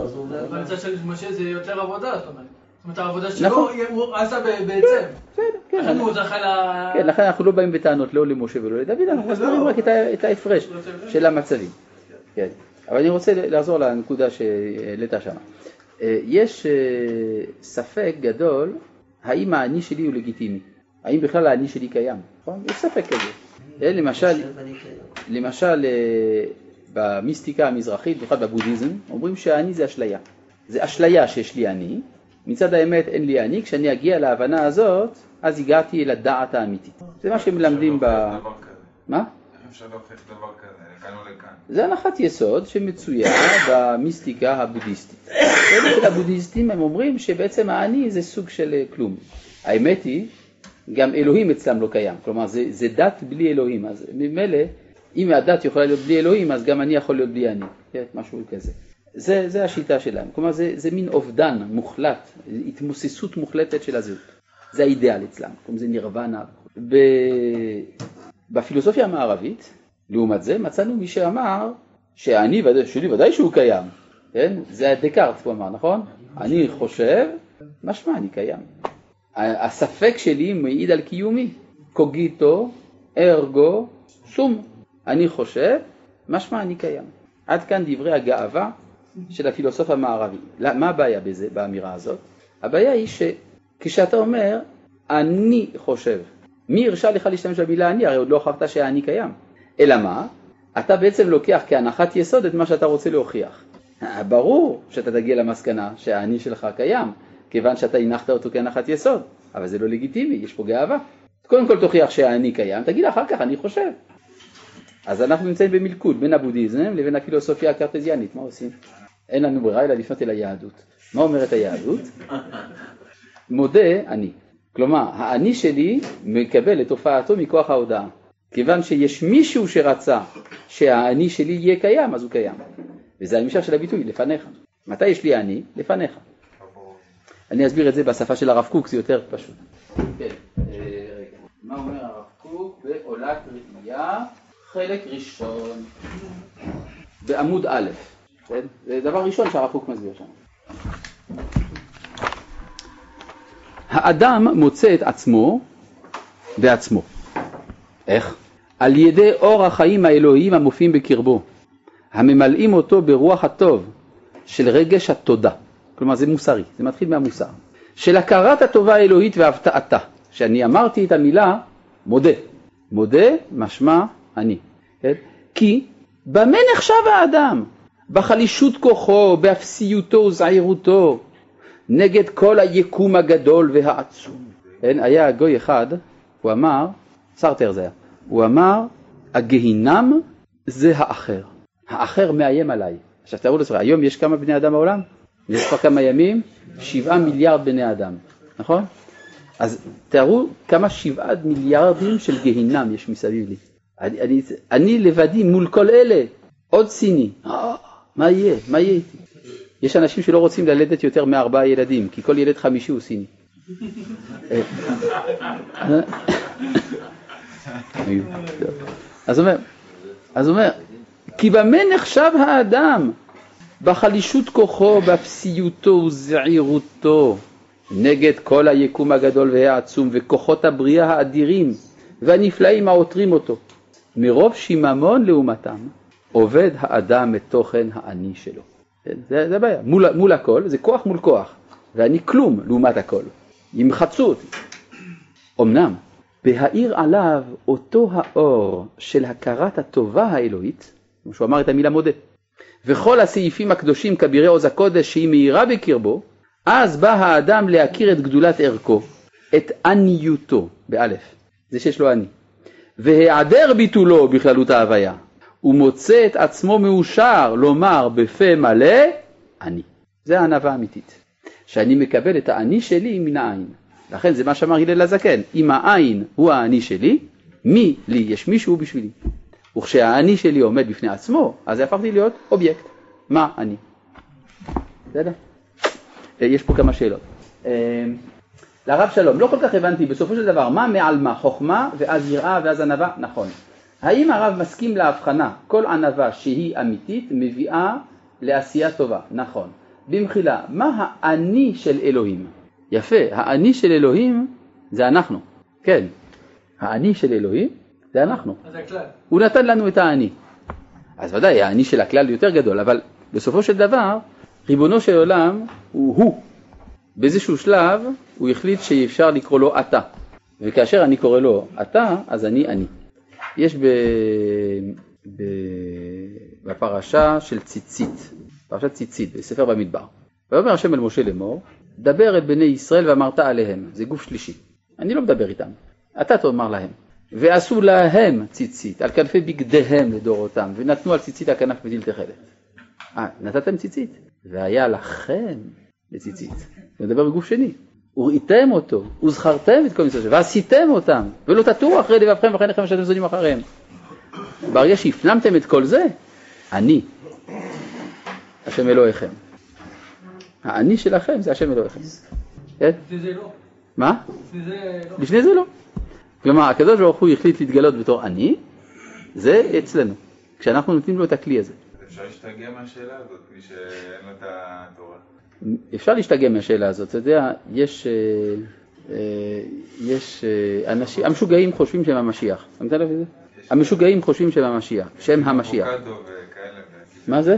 אבל מצד שני, משה זה יותר עבודה, זאת אומרת. זאת אומרת, העבודה שלו נכון. הוא עשה בעצם. כן, כן, לכן אנחנו לא באים בטענות לא למשה ולא לדוד, אנחנו מסבירים רק את ההפרש של המצבים. כן, אבל אני רוצה לחזור לנקודה שהעלית שם. אה, יש אה, ספק גדול האם האני שלי הוא לגיטימי, האם בכלל האני שלי קיים, נכון? יש ספק כזה. אה, למשל, למשל במיסטיקה המזרחית, במיוחד בבודהיזם, אומרים שהאני זה אשליה. זה אשליה שיש לי אני, מצד האמת אין לי אני, כשאני אגיע להבנה הזאת, אז הגעתי אל הדעת האמיתית. זה מה שמלמדים ב... מה? זה הנחת יסוד שמצויה במיסטיקה הבודהיסטית. של הבודהיסטים הם אומרים שבעצם האני זה סוג של כלום. האמת היא, גם אלוהים אצלם לא קיים, כלומר זה, זה דת בלי אלוהים, אז ממילא אם הדת יכולה להיות בלי אלוהים אז גם אני יכול להיות בלי אני, כן, משהו כזה. זה, זה השיטה שלהם, כלומר זה, זה מין אובדן מוחלט, התמוססות מוחלטת של הזהות, זה האידאל אצלם, כלומר זה נירוונה. ב... בפילוסופיה המערבית, לעומת זה, מצאנו מי שאמר שאני שלי ודאי שהוא קיים, כן? זה דקארט הוא אמר, נכון? אני חושב, משמע אני קיים. הספק שלי מעיד על קיומי, קוגיטו, ארגו, סום. אני חושב, משמע אני קיים. עד כאן דברי הגאווה של הפילוסוף המערבי. מה הבעיה בזה, באמירה הזאת? הבעיה היא שכשאתה אומר, אני חושב, מי הרשה לך להשתמש במילה אני? הרי עוד לא הוכחת שהאני קיים. אלא מה? אתה בעצם לוקח כהנחת יסוד את מה שאתה רוצה להוכיח. ברור שאתה תגיע למסקנה שהאני שלך קיים, כיוון שאתה הנחת אותו כהנחת יסוד, אבל זה לא לגיטימי, יש פה גאווה. קודם כל תוכיח שהאני קיים, תגיד אחר כך אני חושב. אז אנחנו נמצאים במלכוד בין הבודהיזם לבין הפילוסופיה הקרטזיאנית, מה עושים? אין לנו ברירה אלא לפנות אל היהדות. מה אומרת היהדות? מודה אני. כלומר, האני שלי מקבל את הופעתו מכוח ההודעה. כיוון שיש מישהו שרצה שהאני שלי יהיה קיים, אז הוא קיים. וזה המשך של הביטוי, לפניך. מתי יש לי אני? לפניך. אני אסביר את זה בשפה של הרב קוק, זה יותר פשוט. כן, אה, מה אומר הרב קוק בעולת ראייה, חלק ראשון, בעמוד א', כן? זה דבר ראשון שהרב קוק מסביר שם. האדם מוצא את עצמו בעצמו. איך? על ידי אור החיים האלוהיים המופיעים בקרבו, הממלאים אותו ברוח הטוב של רגש התודה. כלומר זה מוסרי, זה מתחיל מהמוסר. של הכרת הטובה האלוהית והפתעתה. שאני אמרתי את המילה מודה. מודה משמע אני. כן? כי במה נחשב האדם? בחלישות כוחו, באפסיותו וזעירותו, נגד כל היקום הגדול והעצום. כן? היה גוי אחד, הוא אמר, סרטר זה היה, הוא אמר, הגהינם זה האחר. האחר מאיים עליי. עכשיו תארו לעצמכם, היום יש כמה בני אדם בעולם? יש כבר כמה ימים? שבעה מיליארד בני אדם, נכון? אז תארו כמה שבעה מיליארדים של גיהינם יש מסביב לי. אני, אני, אני לבדי מול כל אלה, עוד סיני. אה, מה יהיה? מה יהיה איתי? יש אנשים שלא רוצים ללדת יותר מארבעה ילדים, כי כל ילד חמישי הוא סיני. אז אומר, אז אומר, כי במה נחשב האדם? בחלישות כוחו, באפסיותו וזעירותו, נגד כל היקום הגדול והעצום וכוחות הבריאה האדירים והנפלאים העותרים אותו. מרוב שיממון לעומתם, עובד האדם את תוכן האני שלו. זה, זה הבעיה, מול, מול הכל, זה כוח מול כוח, ואני כלום לעומת הכל. ימחצו אותי. אמנם, בהאיר עליו אותו האור של הכרת הטובה האלוהית, כמו שהוא אמר את המילה מודה, וכל הסעיפים הקדושים כבירי עוז הקודש שהיא מאירה בקרבו, אז בא האדם להכיר את גדולת ערכו, את עניותו, באלף, זה שיש לו אני, והיעדר ביטולו בכללות ההוויה, הוא מוצא את עצמו מאושר לומר בפה מלא, אני. זה הענווה האמיתית, שאני מקבל את האני שלי מן העין. לכן זה מה שאמר הלל הזקן, אם העין הוא האני שלי, מי לי, יש מישהו בשבילי. וכשהאני שלי עומד בפני עצמו, אז הפכתי להיות אובייקט. מה אני? בסדר? אה, יש פה כמה שאלות. לרב שלום, לא כל כך הבנתי בסופו של דבר מה מעל מה, חוכמה ואז יראה ואז ענווה, נכון. האם הרב מסכים להבחנה, כל ענווה שהיא אמיתית מביאה לעשייה טובה, נכון. במחילה, מה האני של אלוהים? יפה, האני של אלוהים זה אנחנו, כן. האני של אלוהים זה אנחנו. זה הכלל. הוא נתן לנו את האני. אז ודאי, האני של הכלל יותר גדול, אבל בסופו של דבר, ריבונו של עולם הוא הוא. באיזשהו שלב הוא החליט שאי אפשר לקרוא לו אתה, וכאשר אני קורא לו אתה, אז אני אני. יש ב... ב... בפרשה של ציצית, פרשת ציצית, בספר במדבר. ויאמר השם אל משה לאמור, דבר אל בני ישראל ואמרת עליהם, זה גוף שלישי. אני לא מדבר איתם, אתה תאמר להם. ועשו להם ציצית, על כנפי בגדיהם לדורותם, ונתנו על ציצית הכנף בדיל תכלת. אה, נתתם ציצית? והיה לכם לציצית. זה מדבר בגוף שני. וראיתם אותו, וזכרתם את כל מצוות ועשיתם אותם, ולא תטורו אחרי לבבכם ואחרי נכם שאתם זונים אחריהם. ברגע שהפנמתם את כל זה, אני, השם אלוהיכם. האני שלכם זה השם אלוהיכם. כן? לפני זה לא. מה? לא. לפני זה לא. כלומר, הקדוש ברוך הוא החליט להתגלות בתור אני, זה אצלנו, כשאנחנו נותנים לו את הכלי הזה. אפשר להשתגע מהשאלה הזאת, מי שאין לו את התורה. אפשר להשתגע מהשאלה הזאת, אתה יודע, יש, אה, אה, יש אה, אנשים, המשוגעים חושבים שהם המשיח, שמת לב לזה? המשוגעים חושבים שהם המשיח, שהם המשיח. וכאלה. מה זה?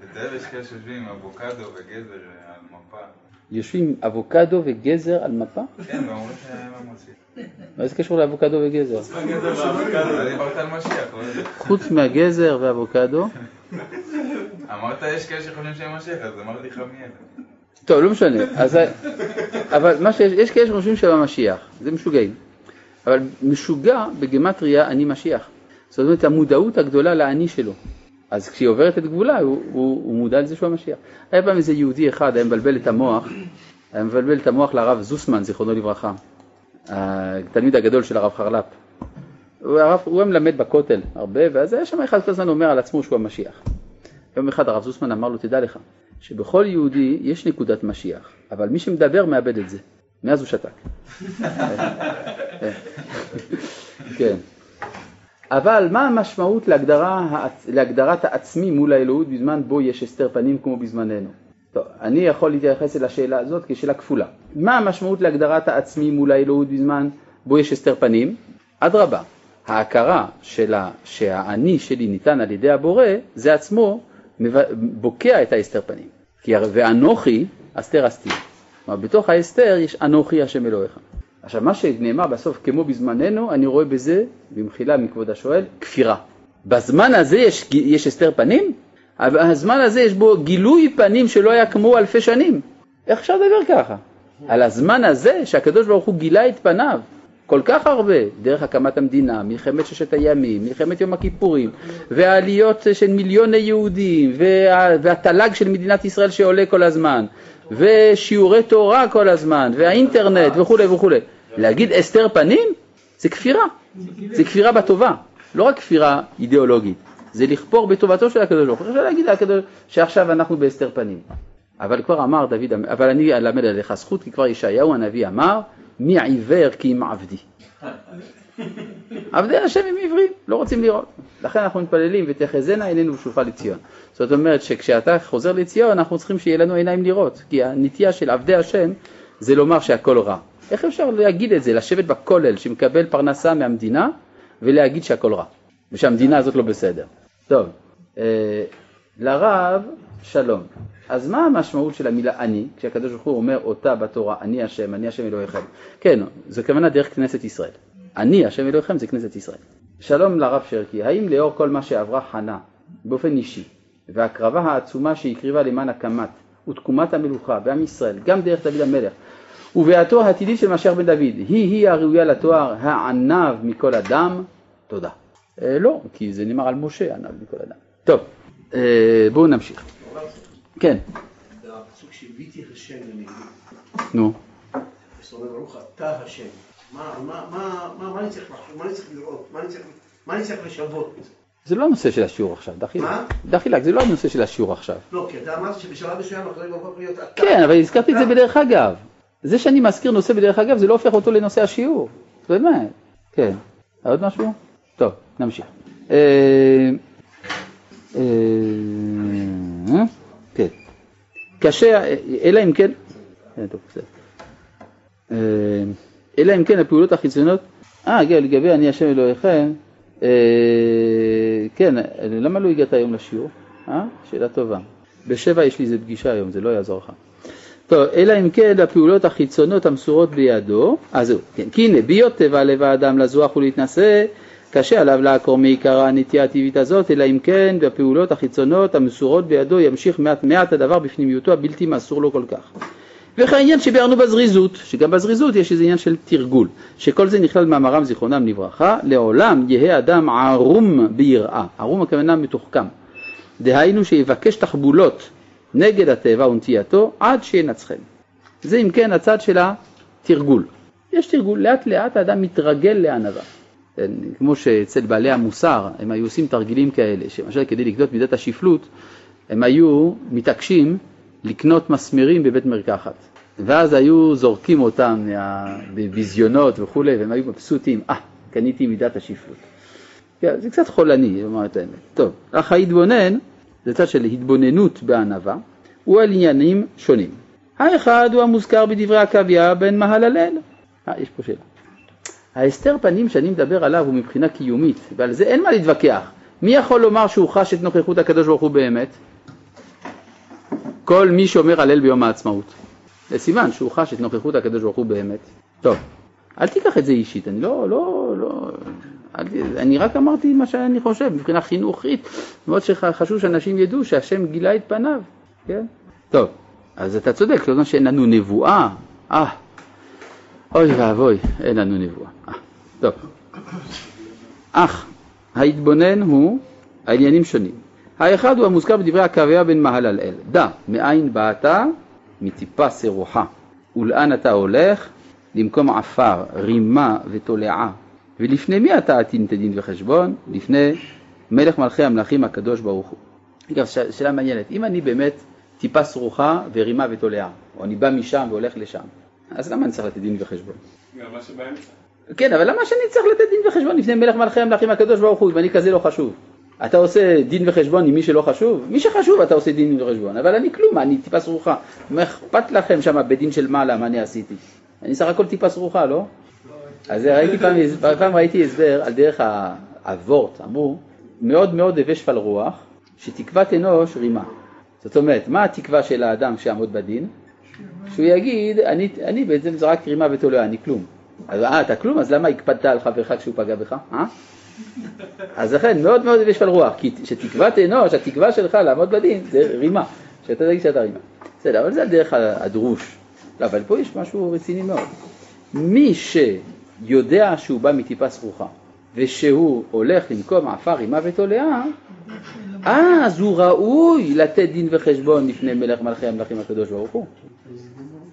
בתל יש כאלה שיושבים אבוקדו וגזר על מפה. יושבים אבוקדו וגזר על מפה? כן, ואומרים שהם המשיח. מה זה קשור לאבוקדו וגזר? אני דיברת על משיח. חוץ מהגזר ואבוקדו, אמרת יש כאלה שחושבים שהם משיח, אז אמרתי לך מי אלה. טוב, לא משנה. אז, אבל מה שיש, יש כאלה שחושבים המשיח, זה משוגעים. אבל משוגע בגמטריה אני משיח. זאת אומרת, המודעות הגדולה לאני שלו. אז כשהיא עוברת את גבולה, הוא, הוא, הוא מודע לזה שהוא המשיח. היה פעם איזה יהודי אחד, היה מבלבל את המוח, היה מבלבל את המוח לרב זוסמן, זיכרונו לברכה, התלמיד הגדול של הרב חרל"פ. הרב, הוא היה מלמד בכותל הרבה, ואז היה שם אחד כל הזמן אומר על עצמו שהוא המשיח. יום אחד הרב זוסמן אמר לו, תדע לך, שבכל יהודי יש נקודת משיח, אבל מי שמדבר מאבד את זה. מאז הוא שתק. כן. אבל מה המשמעות להגדרה, להגדרת העצמי מול האלוהות בזמן בו יש הסתר פנים כמו בזמננו? טוב, אני יכול להתייחס אל השאלה הזאת כשאלה כפולה. מה המשמעות להגדרת העצמי מול האלוהות בזמן בו יש הסתר פנים? אדרבה, ההכרה שלה, שהאני שלי ניתן על ידי הבורא, זה עצמו בוקע את ההסתר פנים. כי ואנוכי אסתר אסתיר. כלומר, בתוך ההסתר יש אנוכי השם אלוהיך. עכשיו, מה שנאמר בסוף, כמו בזמננו, אני רואה בזה, במחילה מכבוד השואל, כפירה. בזמן הזה יש, יש הסתר פנים? הזמן הזה יש בו גילוי פנים שלא היה כמו אלפי שנים. איך אפשר לדבר ככה? על הזמן הזה שהקדוש ברוך הוא גילה את פניו כל כך הרבה, דרך הקמת המדינה, מלחמת ששת הימים, מלחמת יום הכיפורים, והעליות של מיליוני יהודים, וה, והתל"ג של מדינת ישראל שעולה כל הזמן, ושיעורי תורה כל הזמן, והאינטרנט וכולי וכולי. להגיד הסתר פנים זה כפירה, זה כפירה בטובה, לא רק כפירה אידיאולוגית, זה לכפור בטובתו של הקדוש ברוך הוא. אפשר להגיד לקדוש שעכשיו אנחנו בהסתר פנים. אבל כבר אמר דוד, אבל אני אלמד עליך זכות, כי כבר ישעיהו הנביא אמר, מי עיוור כי אם עבדי. עבדי השם הם עיוורים, לא רוצים לראות. לכן אנחנו מתפללים ותחזינה עינינו ושובך לציון. זאת אומרת שכשאתה חוזר לציון אנחנו צריכים שיהיה לנו עיניים לראות, כי הנטייה של עבדי השם זה לומר שהכל רע. איך אפשר להגיד את זה, לשבת בכולל שמקבל פרנסה מהמדינה ולהגיד שהכל רע, ושהמדינה הזאת לא בסדר. טוב, אה, לרב שלום. אז מה המשמעות של המילה אני, כשהקדוש ברוך הוא אומר אותה בתורה, אני השם, אני השם אלוהיכם? כן, זו כוונה דרך כנסת ישראל. אני השם אלוהיכם זה כנסת ישראל. שלום לרב שרקי, האם לאור כל מה שעברה חנה באופן אישי, וההקרבה העצומה שהקריבה למען הקמת ותקומת המלוכה בעם ישראל, גם דרך דוד המלך, וביאתו העתידית של משיח בן דוד, היא-היא הראויה לתואר הענב מכל אדם? תודה. אה, לא, כי זה נאמר על משה, ענב מכל אדם. טוב, אה, בואו נמשיך. כן. הפסוק שהביתי השם לנגדי. נו. זאת אומרת, ברוך אתה השם. מה אני צריך לחשוב? מה אני צריך לראות? מה אני צריך לשוות? זה לא הנושא של השיעור עכשיו, דחילק. מה? דחילק, זה לא הנושא של השיעור עכשיו. לא, כי אתה אמרת שבשלב מסוים אחרי הופך להיות אתה. כן, אבל הזכרתי את זה בדרך אגב. זה שאני מזכיר נושא בדרך אגב, זה לא הופך אותו לנושא השיעור. באמת. כן. עוד משהו? טוב, נמשיך. אה, אה, כן. קשה, אלא אם כן, אה, אלא אם כן הפעולות החיצוניות, אה, לגבי אני השם אלוהיכם, כן, למה לא הגעת היום לשיעור? אה? שאלה טובה. בשבע יש לי איזה פגישה היום, זה לא יעזור לך. טוב, אלא אם כן הפעולות החיצונות המסורות בידו, אז זהו, כן, כי הנה, ביות טבע לב האדם לזוח ולהתנשא, קשה עליו לעקור מעיקר הנטייה הטבעית הזאת, אלא אם כן בפעולות החיצונות המסורות בידו ימשיך מעט מעט הדבר בפנימיותו הבלתי מסור לו כל כך. וכן העניין שביארנו בזריזות, שגם בזריזות יש איזה עניין של תרגול, שכל זה נכלל במאמרם זיכרונם לברכה, לעולם יהא אדם ערום ביראה, ערום הכוונה מתוחכם, דהיינו שיבקש תחבולות נגד הטבע ונטייתו עד שינצחם. זה אם כן הצד של התרגול. יש תרגול, לאט לאט האדם מתרגל לענווה. כן, כמו שאצל בעלי המוסר הם היו עושים תרגילים כאלה, שלמשל כדי לקנות מידת השפלות הם היו מתעקשים לקנות מסמרים בבית מרקחת ואז היו זורקים אותם בביזיונות וכולי והם היו מבסוטים, אה, ah, קניתי מידת השפלות. כן, זה קצת חולני, לומר את האמת. טוב, אך ההתבונן, זה צד של התבוננות בענווה, הוא על עניינים שונים. האחד הוא המוזכר בדברי עקביה בן מהללל. אה, יש פה שאלה. ההסתר פנים שאני מדבר עליו הוא מבחינה קיומית, ועל זה אין מה להתווכח. מי יכול לומר שהוא חש את נוכחות הקדוש ברוך הוא באמת? כל מי שאומר הלל ביום העצמאות. זה סימן שהוא חש את נוכחות הקדוש ברוך הוא באמת. טוב, אל תיקח את זה אישית, אני לא, לא, לא, אל, אני רק אמרתי מה שאני חושב, מבחינה חינוכית, מאוד שחשוב שאנשים ידעו שהשם גילה את פניו, כן? טוב, אז אתה צודק, לא שאין לנו נבואה, אה, אוי ואבוי, אין לנו נבואה. אה, טוב, אך ההתבונן הוא העניינים שונים. האחד הוא המוזכר בדברי עקביה בן מהללאל, דע, מאין באת? מטיפה סירוחה. ולאן אתה הולך? למקום עפר, רימה ותולעה. ולפני מי אתה עתין תדין וחשבון? לפני מלך מלכי המלכים הקדוש ברוך הוא. אגב, שאלה מעניינת, אם אני באמת טיפה סרוחה ורימה ותולעה, או אני בא משם והולך לשם, אז למה אני צריך לתת דין וחשבון? גם מה שבאמצע. כן, אבל למה שאני צריך לתת דין וחשבון לפני מלך מלכי המלכים הקדוש ברוך הוא, אם אני כזה לא חשוב? אתה עושה דין וחשבון עם מי שלא חשוב? מי שחשוב אתה עושה דין וחשבון, אבל אני כלום, אני טיפה סרוחה. מה אכפת לכם שם בדין של מעלה, מה אני עשיתי? אני סך הכל טיפה סרוחה, לא? אז ראיתי פעם, פעם ראיתי הסבר על דרך הוורט, אמרו, מאוד מאוד הווה שפל רוח, שתקוות אנוש רימה. זאת אומרת, מה התקווה של האדם שיעמוד בדין? שהוא יגיד, אני, אני בעצם זה רק רימה ותולעה, אני כלום. אז אה, אתה כלום? אז למה הקפדת על חברך כשהוא פגע בך? אה? אז לכן מאוד מאוד יש על רוח, כי שתקוות אנוש, התקווה שלך לעמוד בדין זה רימה, שאתה תגיד שאתה רימה. בסדר, אבל זה על דרך הדרוש. לא, אבל פה יש משהו רציני מאוד. מי שיודע שהוא בא מטיפה סרוחה, ושהוא הולך למקום עפר רימה ותולעה, אז הוא ראוי לתת דין וחשבון לפני מלך מלכי המלכים הקדוש ברוך הוא.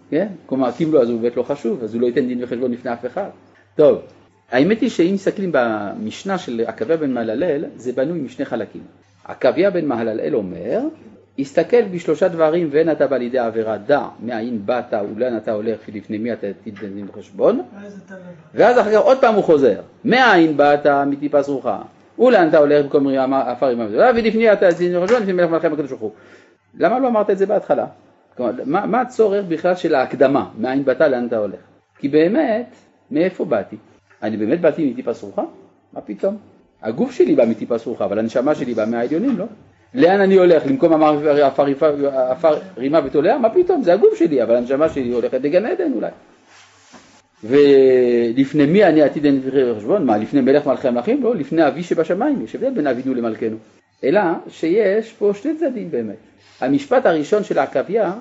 כן? כלומר, אם לא, אז הוא באמת לא חשוב, אז הוא לא ייתן דין וחשבון לפני אף אחד. טוב, האמת היא שאם מסתכלים במשנה של עקביה בן מהללאל, זה בנוי משני חלקים. עקביה בן מהללאל אומר, הסתכל בשלושה דברים ואין אתה בא לידי עבירה, דע מאין באת ולאן אתה הולך ולפני מי אתה תיתן דין וחשבון, ואז אחר כך עוד פעם הוא חוזר, מאין באת מטיפה סרוחה, ולאן אתה הולך במקום עפר עם המזולה, ולפני אתה תיתן דין וחשבון לפני מלך מלכם הקדוש ברוך הוא. למה לא אמרת את זה בהתחלה? כלומר, מה, מה הצורך בכלל של ההקדמה, מאין באת לאן אתה הולך? כי באמת, מאיפה באתי? אני באמת באתי מטיפה סרוחה? מה פתאום? הגוף שלי בא מטיפה סרוחה, אבל הנשמה שלי באה מהעליונים, לא? לאן אני הולך? למקום עפר רימה ותולע? מה פתאום? זה הגוף שלי, אבל הנשמה שלי הולכת לגן עדן אולי. ולפני מי אני עתיד אין חשבון? מה, לפני מלך מלכי המלכים? לא, לפני אבי שבשמיים, יש הבדל בין אבינו למלכנו. אלא שיש פה שני צדדים באמת. המשפט הראשון של העקביה,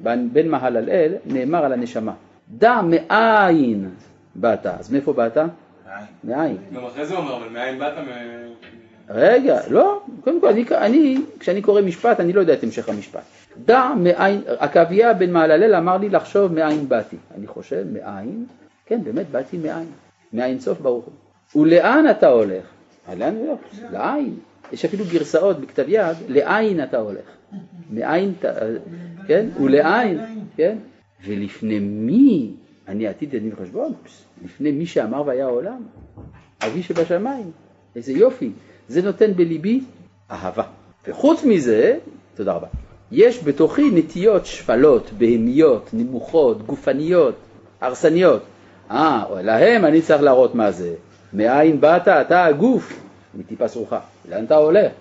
בן מהללאל, נאמר על הנשמה. דע מאין באת. אז מאיפה באת? מאין. גם אחרי זה הוא אומר, אבל מאין באת? רגע, לא, קודם כל, אני, אני, כשאני קורא משפט, אני לא יודע את המשך המשפט. דע מאין, עקביה בן מעללל אמר לי לחשוב מאין באתי. אני חושב, מאין? כן, באמת, באתי מאין. מאין סוף ברוך הוא. ולאן אתה הולך? לאן הוא הולך? לעין. יש אפילו גרסאות בכתב יד, לאין אתה הולך. מאין, כן? ולאין, כן? ולפני מי אני עתיד לדין חשבון? לפני מי שאמר והיה העולם? אבי שבשמיים. איזה יופי. זה נותן בליבי אהבה. וחוץ מזה, תודה רבה, יש בתוכי נטיות שפלות, בהמיות, נמוכות, גופניות, הרסניות. אה, להם אני צריך להראות מה זה. מאין באת? אתה הגוף, מטיפה סרוחה. לאן אתה הולך?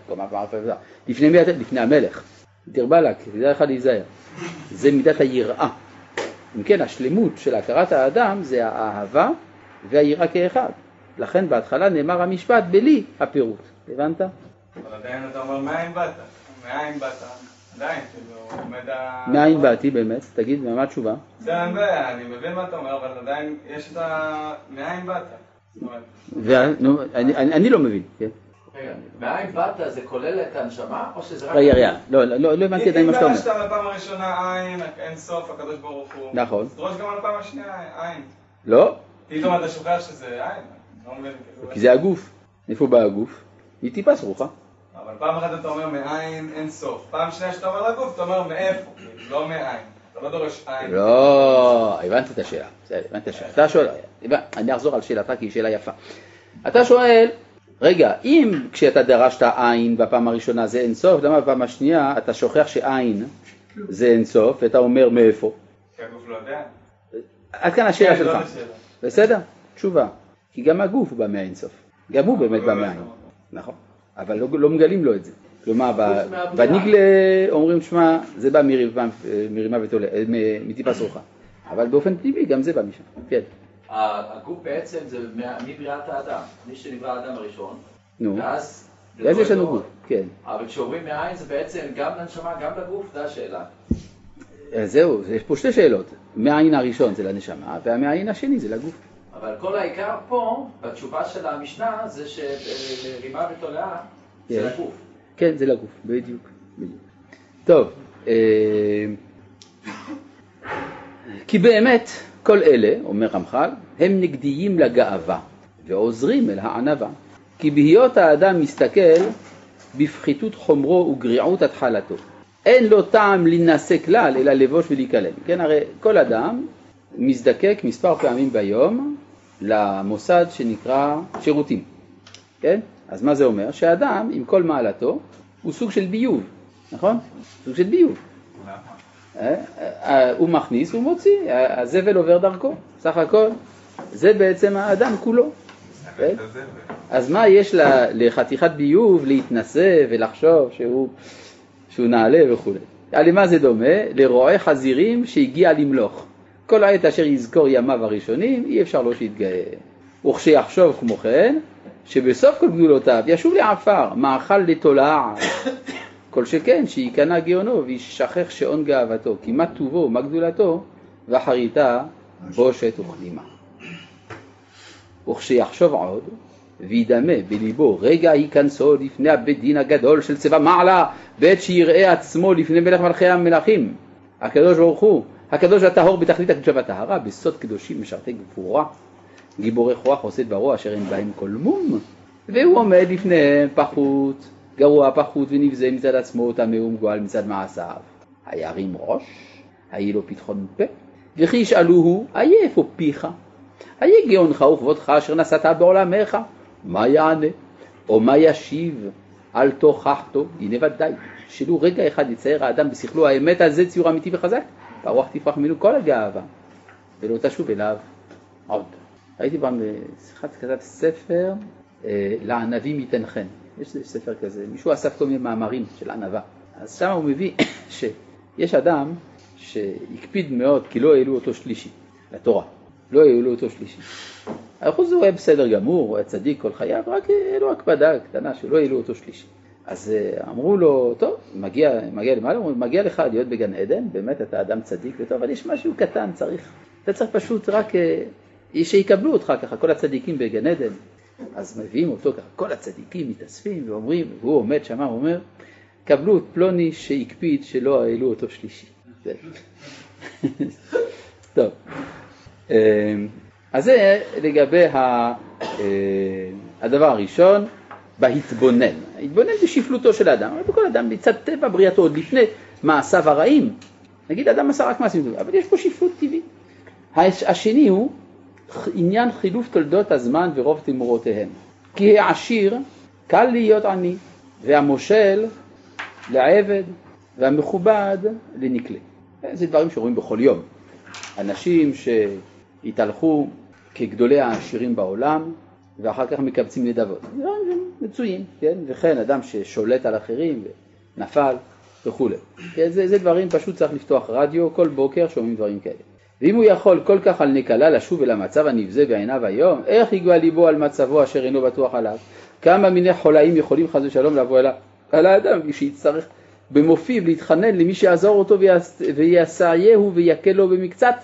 לפני מי אתה? לפני המלך. דיר באלק, כדאי לך להיזהר. זה מידת היראה. אם כן, השלמות של הכרת האדם זה האהבה והיראה כאחד. לכן בהתחלה נאמר המשפט בלי הפירוט. הבנת? אבל עדיין אתה אומר מאין באת? מאין באת? עדיין, כאילו, עומד ה... מאין באתי באמת? תגיד, מה התשובה? זה אין בעיה, אני מבין מה אתה אומר, אבל עדיין יש את ה... מאין באת? אני לא מבין, כן. מאין באת זה כולל את הנשמה או שזה רק... רגע, רגע, לא, לא, לא הבנתי עדיין מה שאתה אומר. אם דרשת על הפעם הראשונה עין, אין סוף, הקדוש ברוך הוא. נכון. אז דרוש גם על הפעם השנייה עין. לא. פתאום אתה שוכח שזה עין. לא מבין. כי זה הגוף. איפה בא הגוף? היא טיפה סרוחה. אבל פעם אחת אתה אומר מאין אין סוף. פעם שנייה שאתה אומר לגוף, אתה אומר מאיפה, לא מאין. אתה לא דורש עין. לא, הבנתי את השאלה. בסדר, הבנתי את השאלה. אתה שואל, אני אחזור על שאלתך כי היא שאלה יפה. אתה שואל, רגע, אם כשאתה דרשת עין בפעם הראשונה זה אין סוף, למה בפעם השנייה אתה שוכח שעין זה אין סוף, ואתה אומר מאיפה? כי הגוף לא יודע. עד כאן השאלה כן, שלך. זאת השאלה. בסדר? תשובה. כי גם הגוף בא מהאין סוף. גם הוא באמת בא לא מהעין. נכון. אבל לא, לא מגלים לו את זה. כלומר. בניגלה אומרים, שמע, זה בא מרימה, מרימה ותולה, אה, מטיפה סרוחה. אבל באופן טבעי גם זה בא משם, כן. הגוף בעצם זה מבריאת האדם, מי שנברא האדם הראשון, נו, ואז... ואז יש לנו. גוף, כן. אבל כשאומרים מאין זה בעצם גם לנשמה, גם לגוף, זו השאלה. אז זהו, יש פה שתי שאלות. מהעין הראשון זה לנשמה, והמעין השני זה לגוף. אבל כל העיקר פה, בתשובה של המשנה, זה שמרימה ותולעה זה. לגוף. כן, זה לגוף, בדיוק. בדיוק. טוב, אה, כי באמת כל אלה, אומר רמח"ל, הם נגדיים לגאווה ועוזרים אל הענווה. כי בהיות האדם מסתכל בפחיתות חומרו וגריעות התחלתו. אין לו טעם להינשא כלל, אלא לבוש ולהיכלם. כן, הרי כל אדם מזדקק מספר פעמים ביום למוסד שנקרא שירותים. כן? אז מה זה אומר? שאדם, עם כל מעלתו, הוא סוג של ביוב, נכון? סוג של ביוב. אה, אה, הוא מכניס, הוא מוציא, הזבל עובר דרכו, סך הכל. זה בעצם האדם כולו. כן? אז מה יש לחתיכת ביוב להתנשא ולחשוב שהוא, שהוא נעלה וכו'. למה זה דומה? לרועה חזירים שהגיע למלוך. כל העת אשר יזכור ימיו הראשונים, אי אפשר לו שיתגאה. וכשיחשוב כמו כן, שבסוף כל גדולותיו ישוב לעפר, מאכל לתולעה. כל שכן שייכנע גאונו וישכח שעון גאוותו, כי מה טובו ומה גדולתו, ואחריתה בושת וכלימה. וכשיחשוב עוד, וידמה בליבו רגע היכנסו לפני הבית דין הגדול של צבא מעלה, בעת שיראה עצמו לפני מלך מלכי המלכים, הקדוש ברוך הוא, הקדוש הטהור בתכלית הקדושה והטהרה, בסוד קדושים משרתי גבורה, גיבורי כוח עושה דברו אשר אין בהם כל מום, והוא עומד לפניהם פחות, גרוע פחות ונבזה מצד עצמו, טמא ומגועל מצד מעשיו. הירים ראש, היה לו פתחון פה, וכי ישאלוהו, איה איפה פיך? איה גאונך וכבודך אשר נשאת בעולמך? מה יענה? או מה ישיב? אל תוכחתו, הנה ודאי, שלו רגע אחד יצייר האדם בשכלו האמת על זה ציור אמיתי וחזק, והרוח תפרח ממנו כל הגאווה, ולא תשוב אליו עוד. ראיתי פעם בשיחת כתב ספר, אה, לענבים ייתן חן. יש ספר כזה, מישהו אסף כל מיני מאמרים של ענווה. אז שם הוא מביא שיש אדם שהקפיד מאוד כי לא העלו אותו שלישי לתורה. לא העלו אותו שלישי. האחוז הוא היה בסדר גמור, הוא היה צדיק כל חייו, רק העלו הקפדה קטנה שלא העלו אותו שלישי. אז אה, אמרו לו, טוב, מגיע, מגיע למעלה, אמרו, מגיע לך להיות בגן עדן, באמת אתה אדם צדיק וטוב, אבל יש משהו קטן, צריך, אתה צריך פשוט רק אה, שיקבלו אותך ככה, כל הצדיקים בגן עדן. אז מביאים אותו ככה, כל הצדיקים מתאספים ואומרים, והוא עומד שם, הוא אומר, קבלו את פלוני שהקפיד שלא העלו אותו שלישי. טוב, אה, אז זה לגבי אה, הדבר הראשון, בהתבונן. ההתבונן בשפלותו של האדם, הרי בכל אדם מצד טבע בריאתו, עוד לפני מעשיו הרעים, נגיד אדם עשה רק מעשים טובים, אבל יש פה שפלות טבעית. הש- השני הוא עניין חילוף תולדות הזמן ורוב תמורותיהם. כי העשיר קל להיות עני, והמושל לעבד, והמכובד לנקלה. זה דברים שרואים בכל יום. אנשים שהתהלכו כגדולי העשירים בעולם, ואחר כך מקבצים נדבות. דברים מצויים, כן? וכן אדם ששולט על אחרים ונפל וכולי. כן? זה, זה דברים, פשוט צריך לפתוח רדיו, כל בוקר שומעים דברים כאלה. ואם הוא יכול כל כך על נקלה לשוב אל המצב הנבזה בעיניו היום, איך יגוע ליבו על מצבו אשר אינו בטוח עליו? כמה מיני חולאים יכולים חס ושלום לבוא אל, על האדם שיצטרך במופיו להתחנן למי שיעזור אותו ויסייעהו ויקל לו במקצת,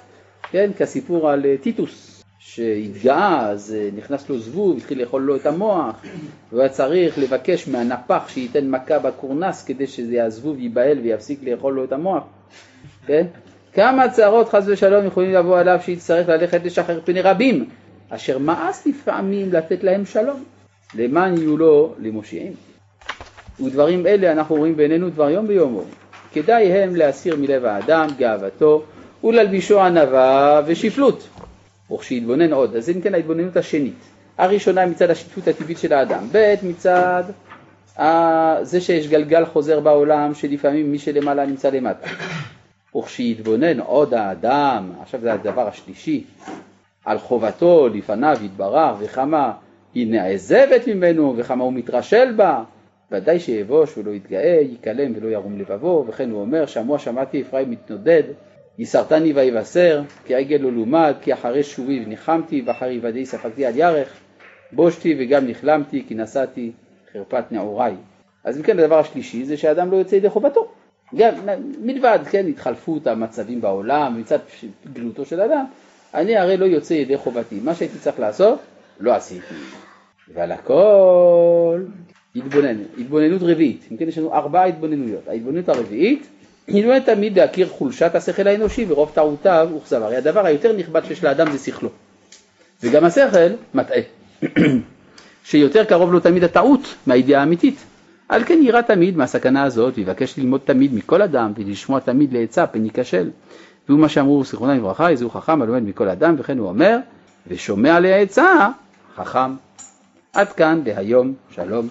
כן, כסיפור על אה, טיטוס, שהתגאה, אז אה, נכנס לו זבוב, התחיל לאכול לו את המוח, והוא היה צריך לבקש מהנפח שייתן מכה בקורנס כדי שזה הזבוב ייבהל ויפסיק לאכול לו את המוח, כן? כמה צערות חס ושלום יכולים לבוא עליו שיצטרך ללכת לשחרר פני רבים, אשר מאס לפעמים לתת להם שלום, למען יהיו לו למושיעים. ודברים אלה אנחנו רואים בעינינו דבר יום ביומו. כדאי הם להסיר מלב האדם גאוותו וללבישו ענווה ושפלות. וכשיתבונן עוד, אז זה ניתן להתבוננות השנית. הראשונה מצד השפלות הטבעית של האדם, ב' מצד זה שיש גלגל חוזר בעולם שלפעמים מי שלמעלה נמצא למטה. וכשיתבונן עוד האדם, עכשיו זה הדבר השלישי, על חובתו לפניו יתברך וכמה היא נעזבת ממנו וכמה הוא מתרשל בה, ודאי שיבוש ולא יתגאה, ייכלם ולא ירום לבבו, וכן הוא אומר, שמוע שמעתי אפרים מתנודד, יסרתני ויבשר, כי עגל לא לומד, כי אחרי שובי וניחמתי, ואחר יוודאי ספגתי על ירך, בושתי וגם נכלמתי, כי נשאתי חרפת נעוריי. אז אם כן, הדבר השלישי זה שאדם לא יוצא ידי חובתו. גם מלבד, כן, התחלפות המצבים בעולם, מצד גלותו של אדם, אני הרי לא יוצא ידי חובתי. מה שהייתי צריך לעשות, לא עשיתי. ועל הכל התבונן, התבוננות רביעית. אם כן, יש לנו ארבע התבוננויות. ההתבוננות הרביעית, התבונן תמיד להכיר חולשת השכל האנושי ורוב טעותיו וכזב. הרי הדבר היותר נכבד שיש לאדם זה שכלו. וגם השכל מטעה. שיותר קרוב לו תמיד הטעות מהידיעה האמיתית. על כן יירא תמיד מהסכנה הזאת, ויבקש ללמוד תמיד מכל אדם, ולשמוע תמיד לעצה פן ייכשל. והוא מה שאמרו זיכרונם לברכה, איזהו חכם הלומד מכל אדם, וכן הוא אומר, ושומע לעצה חכם. עד כאן להיום, שלום.